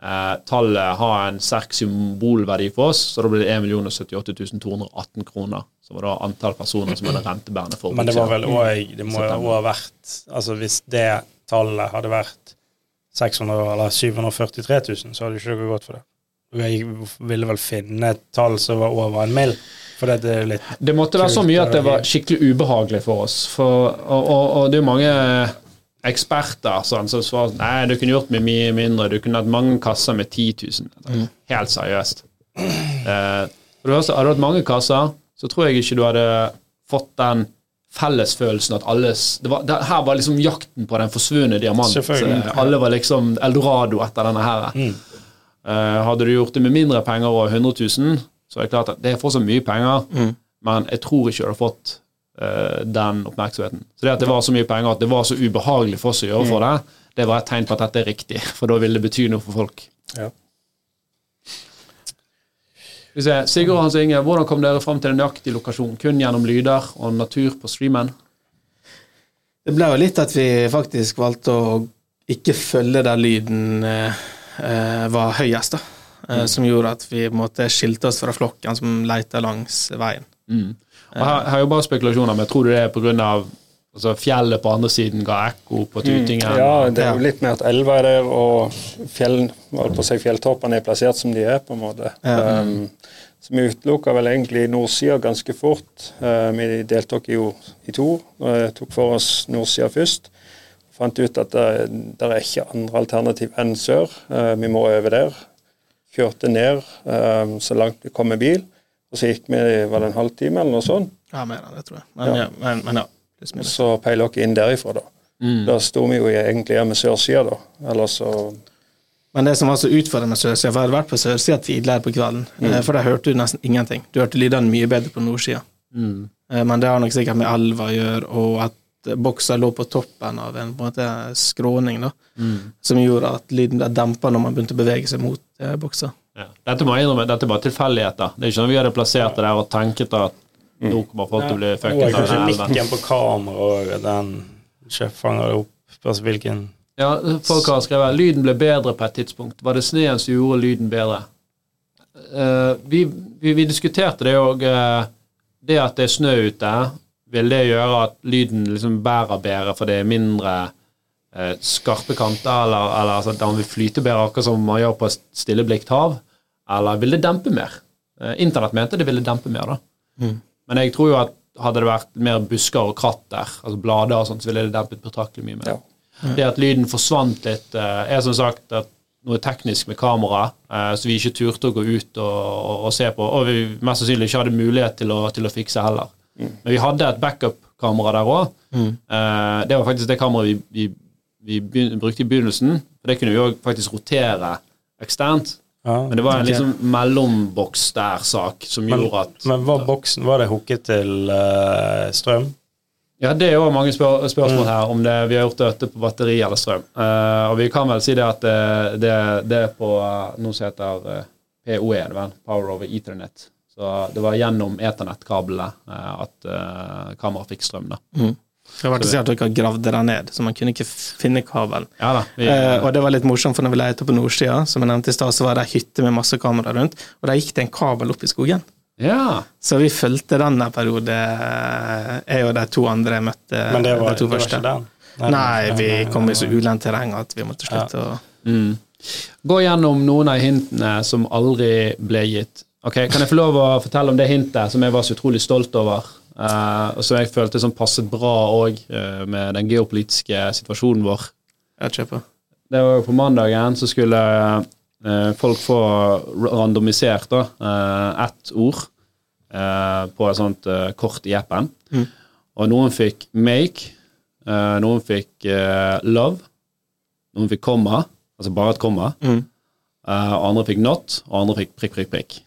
eh, tallet har en sterk symbolverdi for oss, så da blir det 1 078 218 kroner. Som var da antall personer som hadde rentebærende forbruk. Men det var vel òg Det må jo ha vært Altså hvis det tallet hadde vært 600 eller 743 000, så hadde ikke dere gått for det. Dere ville vel finne et tall som var over en mill. Det Det måtte være så mye at det var skikkelig ubehagelig for oss. For, og, og, og det er jo mange eksperter sånn, som svarer nei, du kunne gjort med mye mindre. Du kunne hatt mange kasser med 10 000. Helt seriøst. Eh, du hadde du hatt mange kasser, så tror jeg ikke du hadde fått den fellesfølelsen at alle det var, det, Her var liksom jakten på den forsvunne diamant. Alle var liksom eldorado etter denne her. Eh, hadde du gjort det med mindre penger og 100 000, så er det klart at det er fortsatt mye penger, men jeg tror ikke du hadde fått den oppmerksomheten. Så det at det var så mye penger at det var så ubehagelig for oss å gjøre for det, det var et tegn på at dette er riktig, for da ville det bety noe for folk. Ja. Sigurd og Hans Inge, hvordan kom dere fram til en nøyaktig lokasjon? Kun gjennom lyder og natur på streamen? Det ble jo litt at vi faktisk valgte å ikke følge der lyden eh, eh, var høyest, da. Eh, Som gjorde at vi måtte skilte oss fra flokken som leita langs veien. Og her, her er jo bare spekulasjoner, men tror du det er pga. Altså, fjellet på andre siden ga ekko på tutingen? Ja, det er jo litt med at elva er der, og fjell, si, fjelltoppene er plassert som de er, på en måte. Um, så vi utelukka vel egentlig nordsida ganske fort. Uh, vi deltok jo i to. Uh, tok for oss nordsida først. Fant ut at det, det er ikke andre alternativ enn sør. Uh, vi må over der. Kjørte ned um, så langt vi kom med bil. Og så gikk vi var det en halvtime eller noe sånt. Ja, mer enn det, tror jeg. Men ja, men, men ja. Så peiler dere inn derifra, da. Da sto vi jo egentlig her med sørsida, da. Eller så Men det som var så utfordrende med sørsida, for jeg hadde vært på sørsida tidligere på kvelden, mm. for der hørte du nesten ingenting. Du hørte lydene mye bedre på nordsida. Mm. Men det har nok sikkert med elva å gjøre, og at boksa lå på toppen av en, på en måte, skråning, da, som gjorde at lyden ble dempa når man begynte å bevege seg mot eh, boksa. Ja. Dette må jeg innrømme, dette er bare tilfeldigheter. Det er ikke sånn vi hadde plassert det der og tenket at nå kommer folk til å bli fucket av kanskje den elven. mikken på kamera og den fanger opp. Altså hvilken Ja, folk har skrevet lyden ble bedre på et tidspunkt. Var det sneen som gjorde lyden bedre? Uh, vi, vi, vi diskuterte det òg. det at det er snø ute, vil det gjøre at lyden liksom bærer bedre, for det er mindre eh, skarpe kanter, eller, eller altså, den vil flyte bedre, akkurat som man gjør på et stilleblikt hav? Eller vil det dempe mer? Eh, Internett mente det ville dempe mer, da. Men jeg tror jo at hadde det vært mer busker og kratt der, altså blader og sånt, så ville det dempet betraktelig mye mer. Ja. Det at lyden forsvant litt, eh, er som sagt at noe teknisk med kamera, så vi ikke turte å gå ut og, og, og se på, og vi mest sannsynlig ikke hadde mulighet til å, til å fikse heller. Men vi hadde et backup-kamera der òg. det var faktisk det kameraet vi, vi, vi brukte i begynnelsen. For det kunne vi òg faktisk rotere eksternt. ja. Men det var en liksom mellomboks der-sak som Men, gjorde at men var boksen Var det hooket til uh, strøm? Ja, det er jo mange spør spørsmål her om det, vi har gjort dette på batteri eller strøm. Uh, og vi kan vel si det at det, det, det er på uh, noe som heter uh, POE, det vel, Power over Ethernet. Så det var gjennom ethernettkablene uh, at uh, kameraet fikk strøm. da. Det var ikke si at dere gravde den ned, så man kunne ikke finne kabelen. Ja da. Vi, Eh, og det var litt morsomt, for når vi leter på nordsida, som jeg nevnte i stad, så var det ei hytte med masse kamera rundt, og der gikk det en kabel opp i skogen. ja. Så vi fulgte den en periode, eh, jeg og de to andre jeg møtte. Men det var, de to det var ikke den? Nei, vi kom i så ulendt terreng at vi måtte slutte å Mm. Gå gjennom noen av hintene som aldri ble gitt. Ok, Kan jeg få lov å fortelle om det hintet som jeg var så utrolig stolt over? Eh, og som jeg følte som passet bra òg med den geopolitiske situasjonen vår. ja, kjøpe. Det var jo på mandagen så skulle uh, folk få randomisert da, eh, ett ord eh, på et sånt eh, kort i appen. Og noen fikk make, eh, noen fikk eh, love, noen fikk komma, altså bare et komma, Mm. eh, andre fikk not, og andre fikk prikk, prikk, prikk.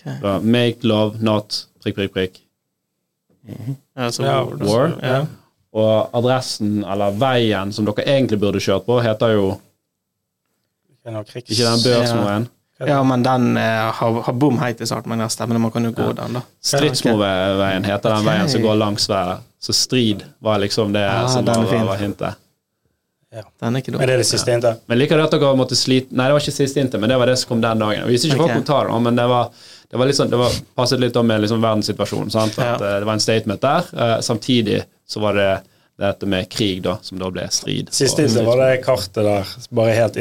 Okay. Make, love, not, prikk, prikk, prikk. Mm. så Ja, War. Ja. Og adressen, eller veien som dere egentlig burde kjørt på, heter jo Ikke den børsmoen. ja, men den eh, har, har bom helt i starten, men ja, man kan jo gå den, da. Stridsmoveien heter den veien som går langs været. Så strid var liksom det Ah, som var, var, var hintet. Den er ikke Men det er det siste hintet? Men liker det at dere måtte slite Nei, det var ikke siste hintet, men det var det som kom den dagen. Vi visste ikke okay. folk kunne det, men det var, det var litt sånn, det var, passet litt om med liksom verdenssituasjonen. Sant? At, Ja. eh, Det var en statement der. Uh, samtidig så var det dette med krig, da, som da ble strid. Siste Og- var det kartet der, bare helt.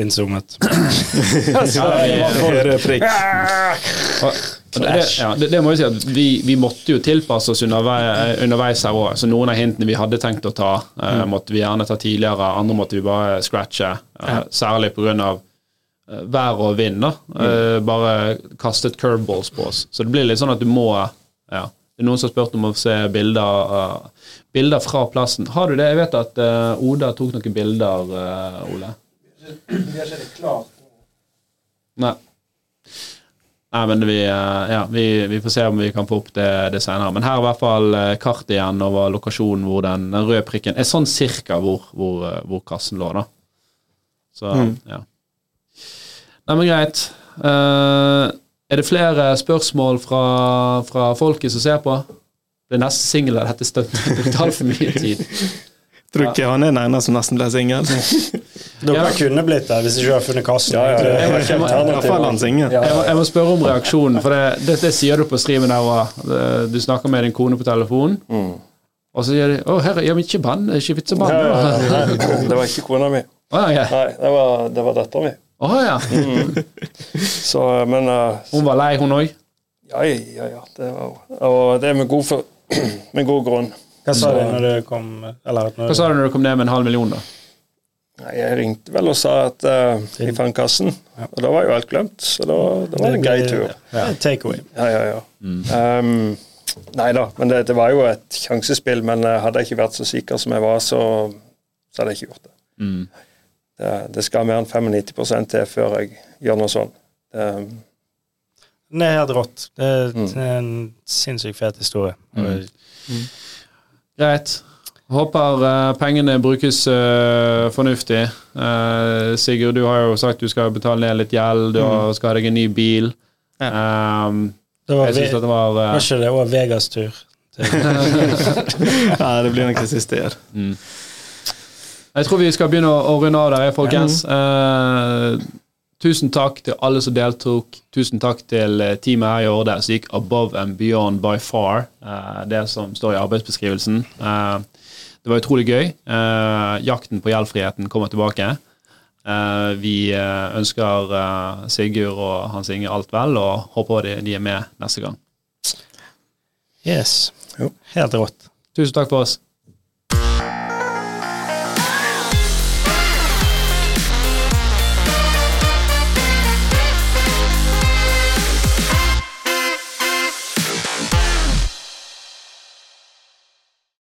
Ja, og det, det, ja, det, det må jeg si at vi, vi måtte jo tilpasse oss underveis, underveis her òg. Så noen av hintene vi hadde tenkt å ta, uh, måtte vi gjerne ta tidligere. Andre måtte vi bare scratche. Uh, Særlig pga. Uh, vær og vind. da. Mm. bare kastet curveballs på oss. Så det blir litt sånn at du må ja. Det er noen som har spurt om å se bilder, eh, bilder fra plassen. Har du det? Jeg vet at eh, Oda tok noen bilder, eh, Ole. Nei. Nei, men vi, eh, ja, vi, vi får se om vi kan få opp det, det senere. Men her er i hvert fall kart kartet igjen over lokasjonen hvor den, røde prikken er sånn cirka hvor, hvor, eh, hvor kassen lå, da. Så, ja. Nei, men greit. Uh, er det flere spørsmål fra, fra folket som ser på? Det er neste singel der dette støtter tar altfor mye tid. Tror ikke han er den eneste som nesten ble singel. Dere Ja. kunne blitt det hvis ikke du har funnet kassen. Ja, ja, ja. Jeg må- jeg må-. Jeg må, jeg må spørre om reaksjonen, for det, det, det sier du på streamen der òg. Du snakker med din kone på telefon, og så sier de 'Å, herre, ja, men ikke bann, ikke vits å banne'. det var ikke kona mi. Ah, ja. Nei, det var, det var dattera mi. Å, ja. Så, men uh, Hun var lei, hun òg? Ja, ja, ja. Det var, og det er med god, for, med god grunn. Hva sa du når du kom Eller når Hva sa du når du kom ned med en halv million, da? Nei, Jeg ringte vel og sa at uh, jeg fant kassen, og da var jo alt glemt. Så da, da var det en grei tur. Ja, Takeaway. Ja, ja, ja. Um, nei da, men det, det var jo et sjansespill. Men eh, hadde jeg ikke vært så sikker som jeg var, så, så hadde jeg ikke gjort det. Det, det skal mer enn 95 til før jeg gjør noe sånt. Det, Det er helt rått. Det er, er en sinnssykt fet historie. Og Greit. Håper eh, pengene brukes uh, fornuftig. Uh, Sigurd, du har jo sagt du skal betale ned litt gjeld, du mm. skal ha deg en ny bil. Um, Det var, jeg det var var ikke det òg Vegas tur? Nei, det blir nok det siste jeg gjør. Jeg tror vi skal begynne å, å runde av der, folkens. Eh, tusen takk til alle som deltok. Tusen takk til eh, teamet her i Årde som gikk above and beyond by far. uh, det som står i arbeidsbeskrivelsen. Uh, det var utrolig gøy. Eh, jakten på gjeldfriheten kommer tilbake. Eh, vi ønsker Sigurd og Hans Inge alt vel, og håper de, de er med neste gang. Yes. Jo. Helt rått. Tusen takk for oss.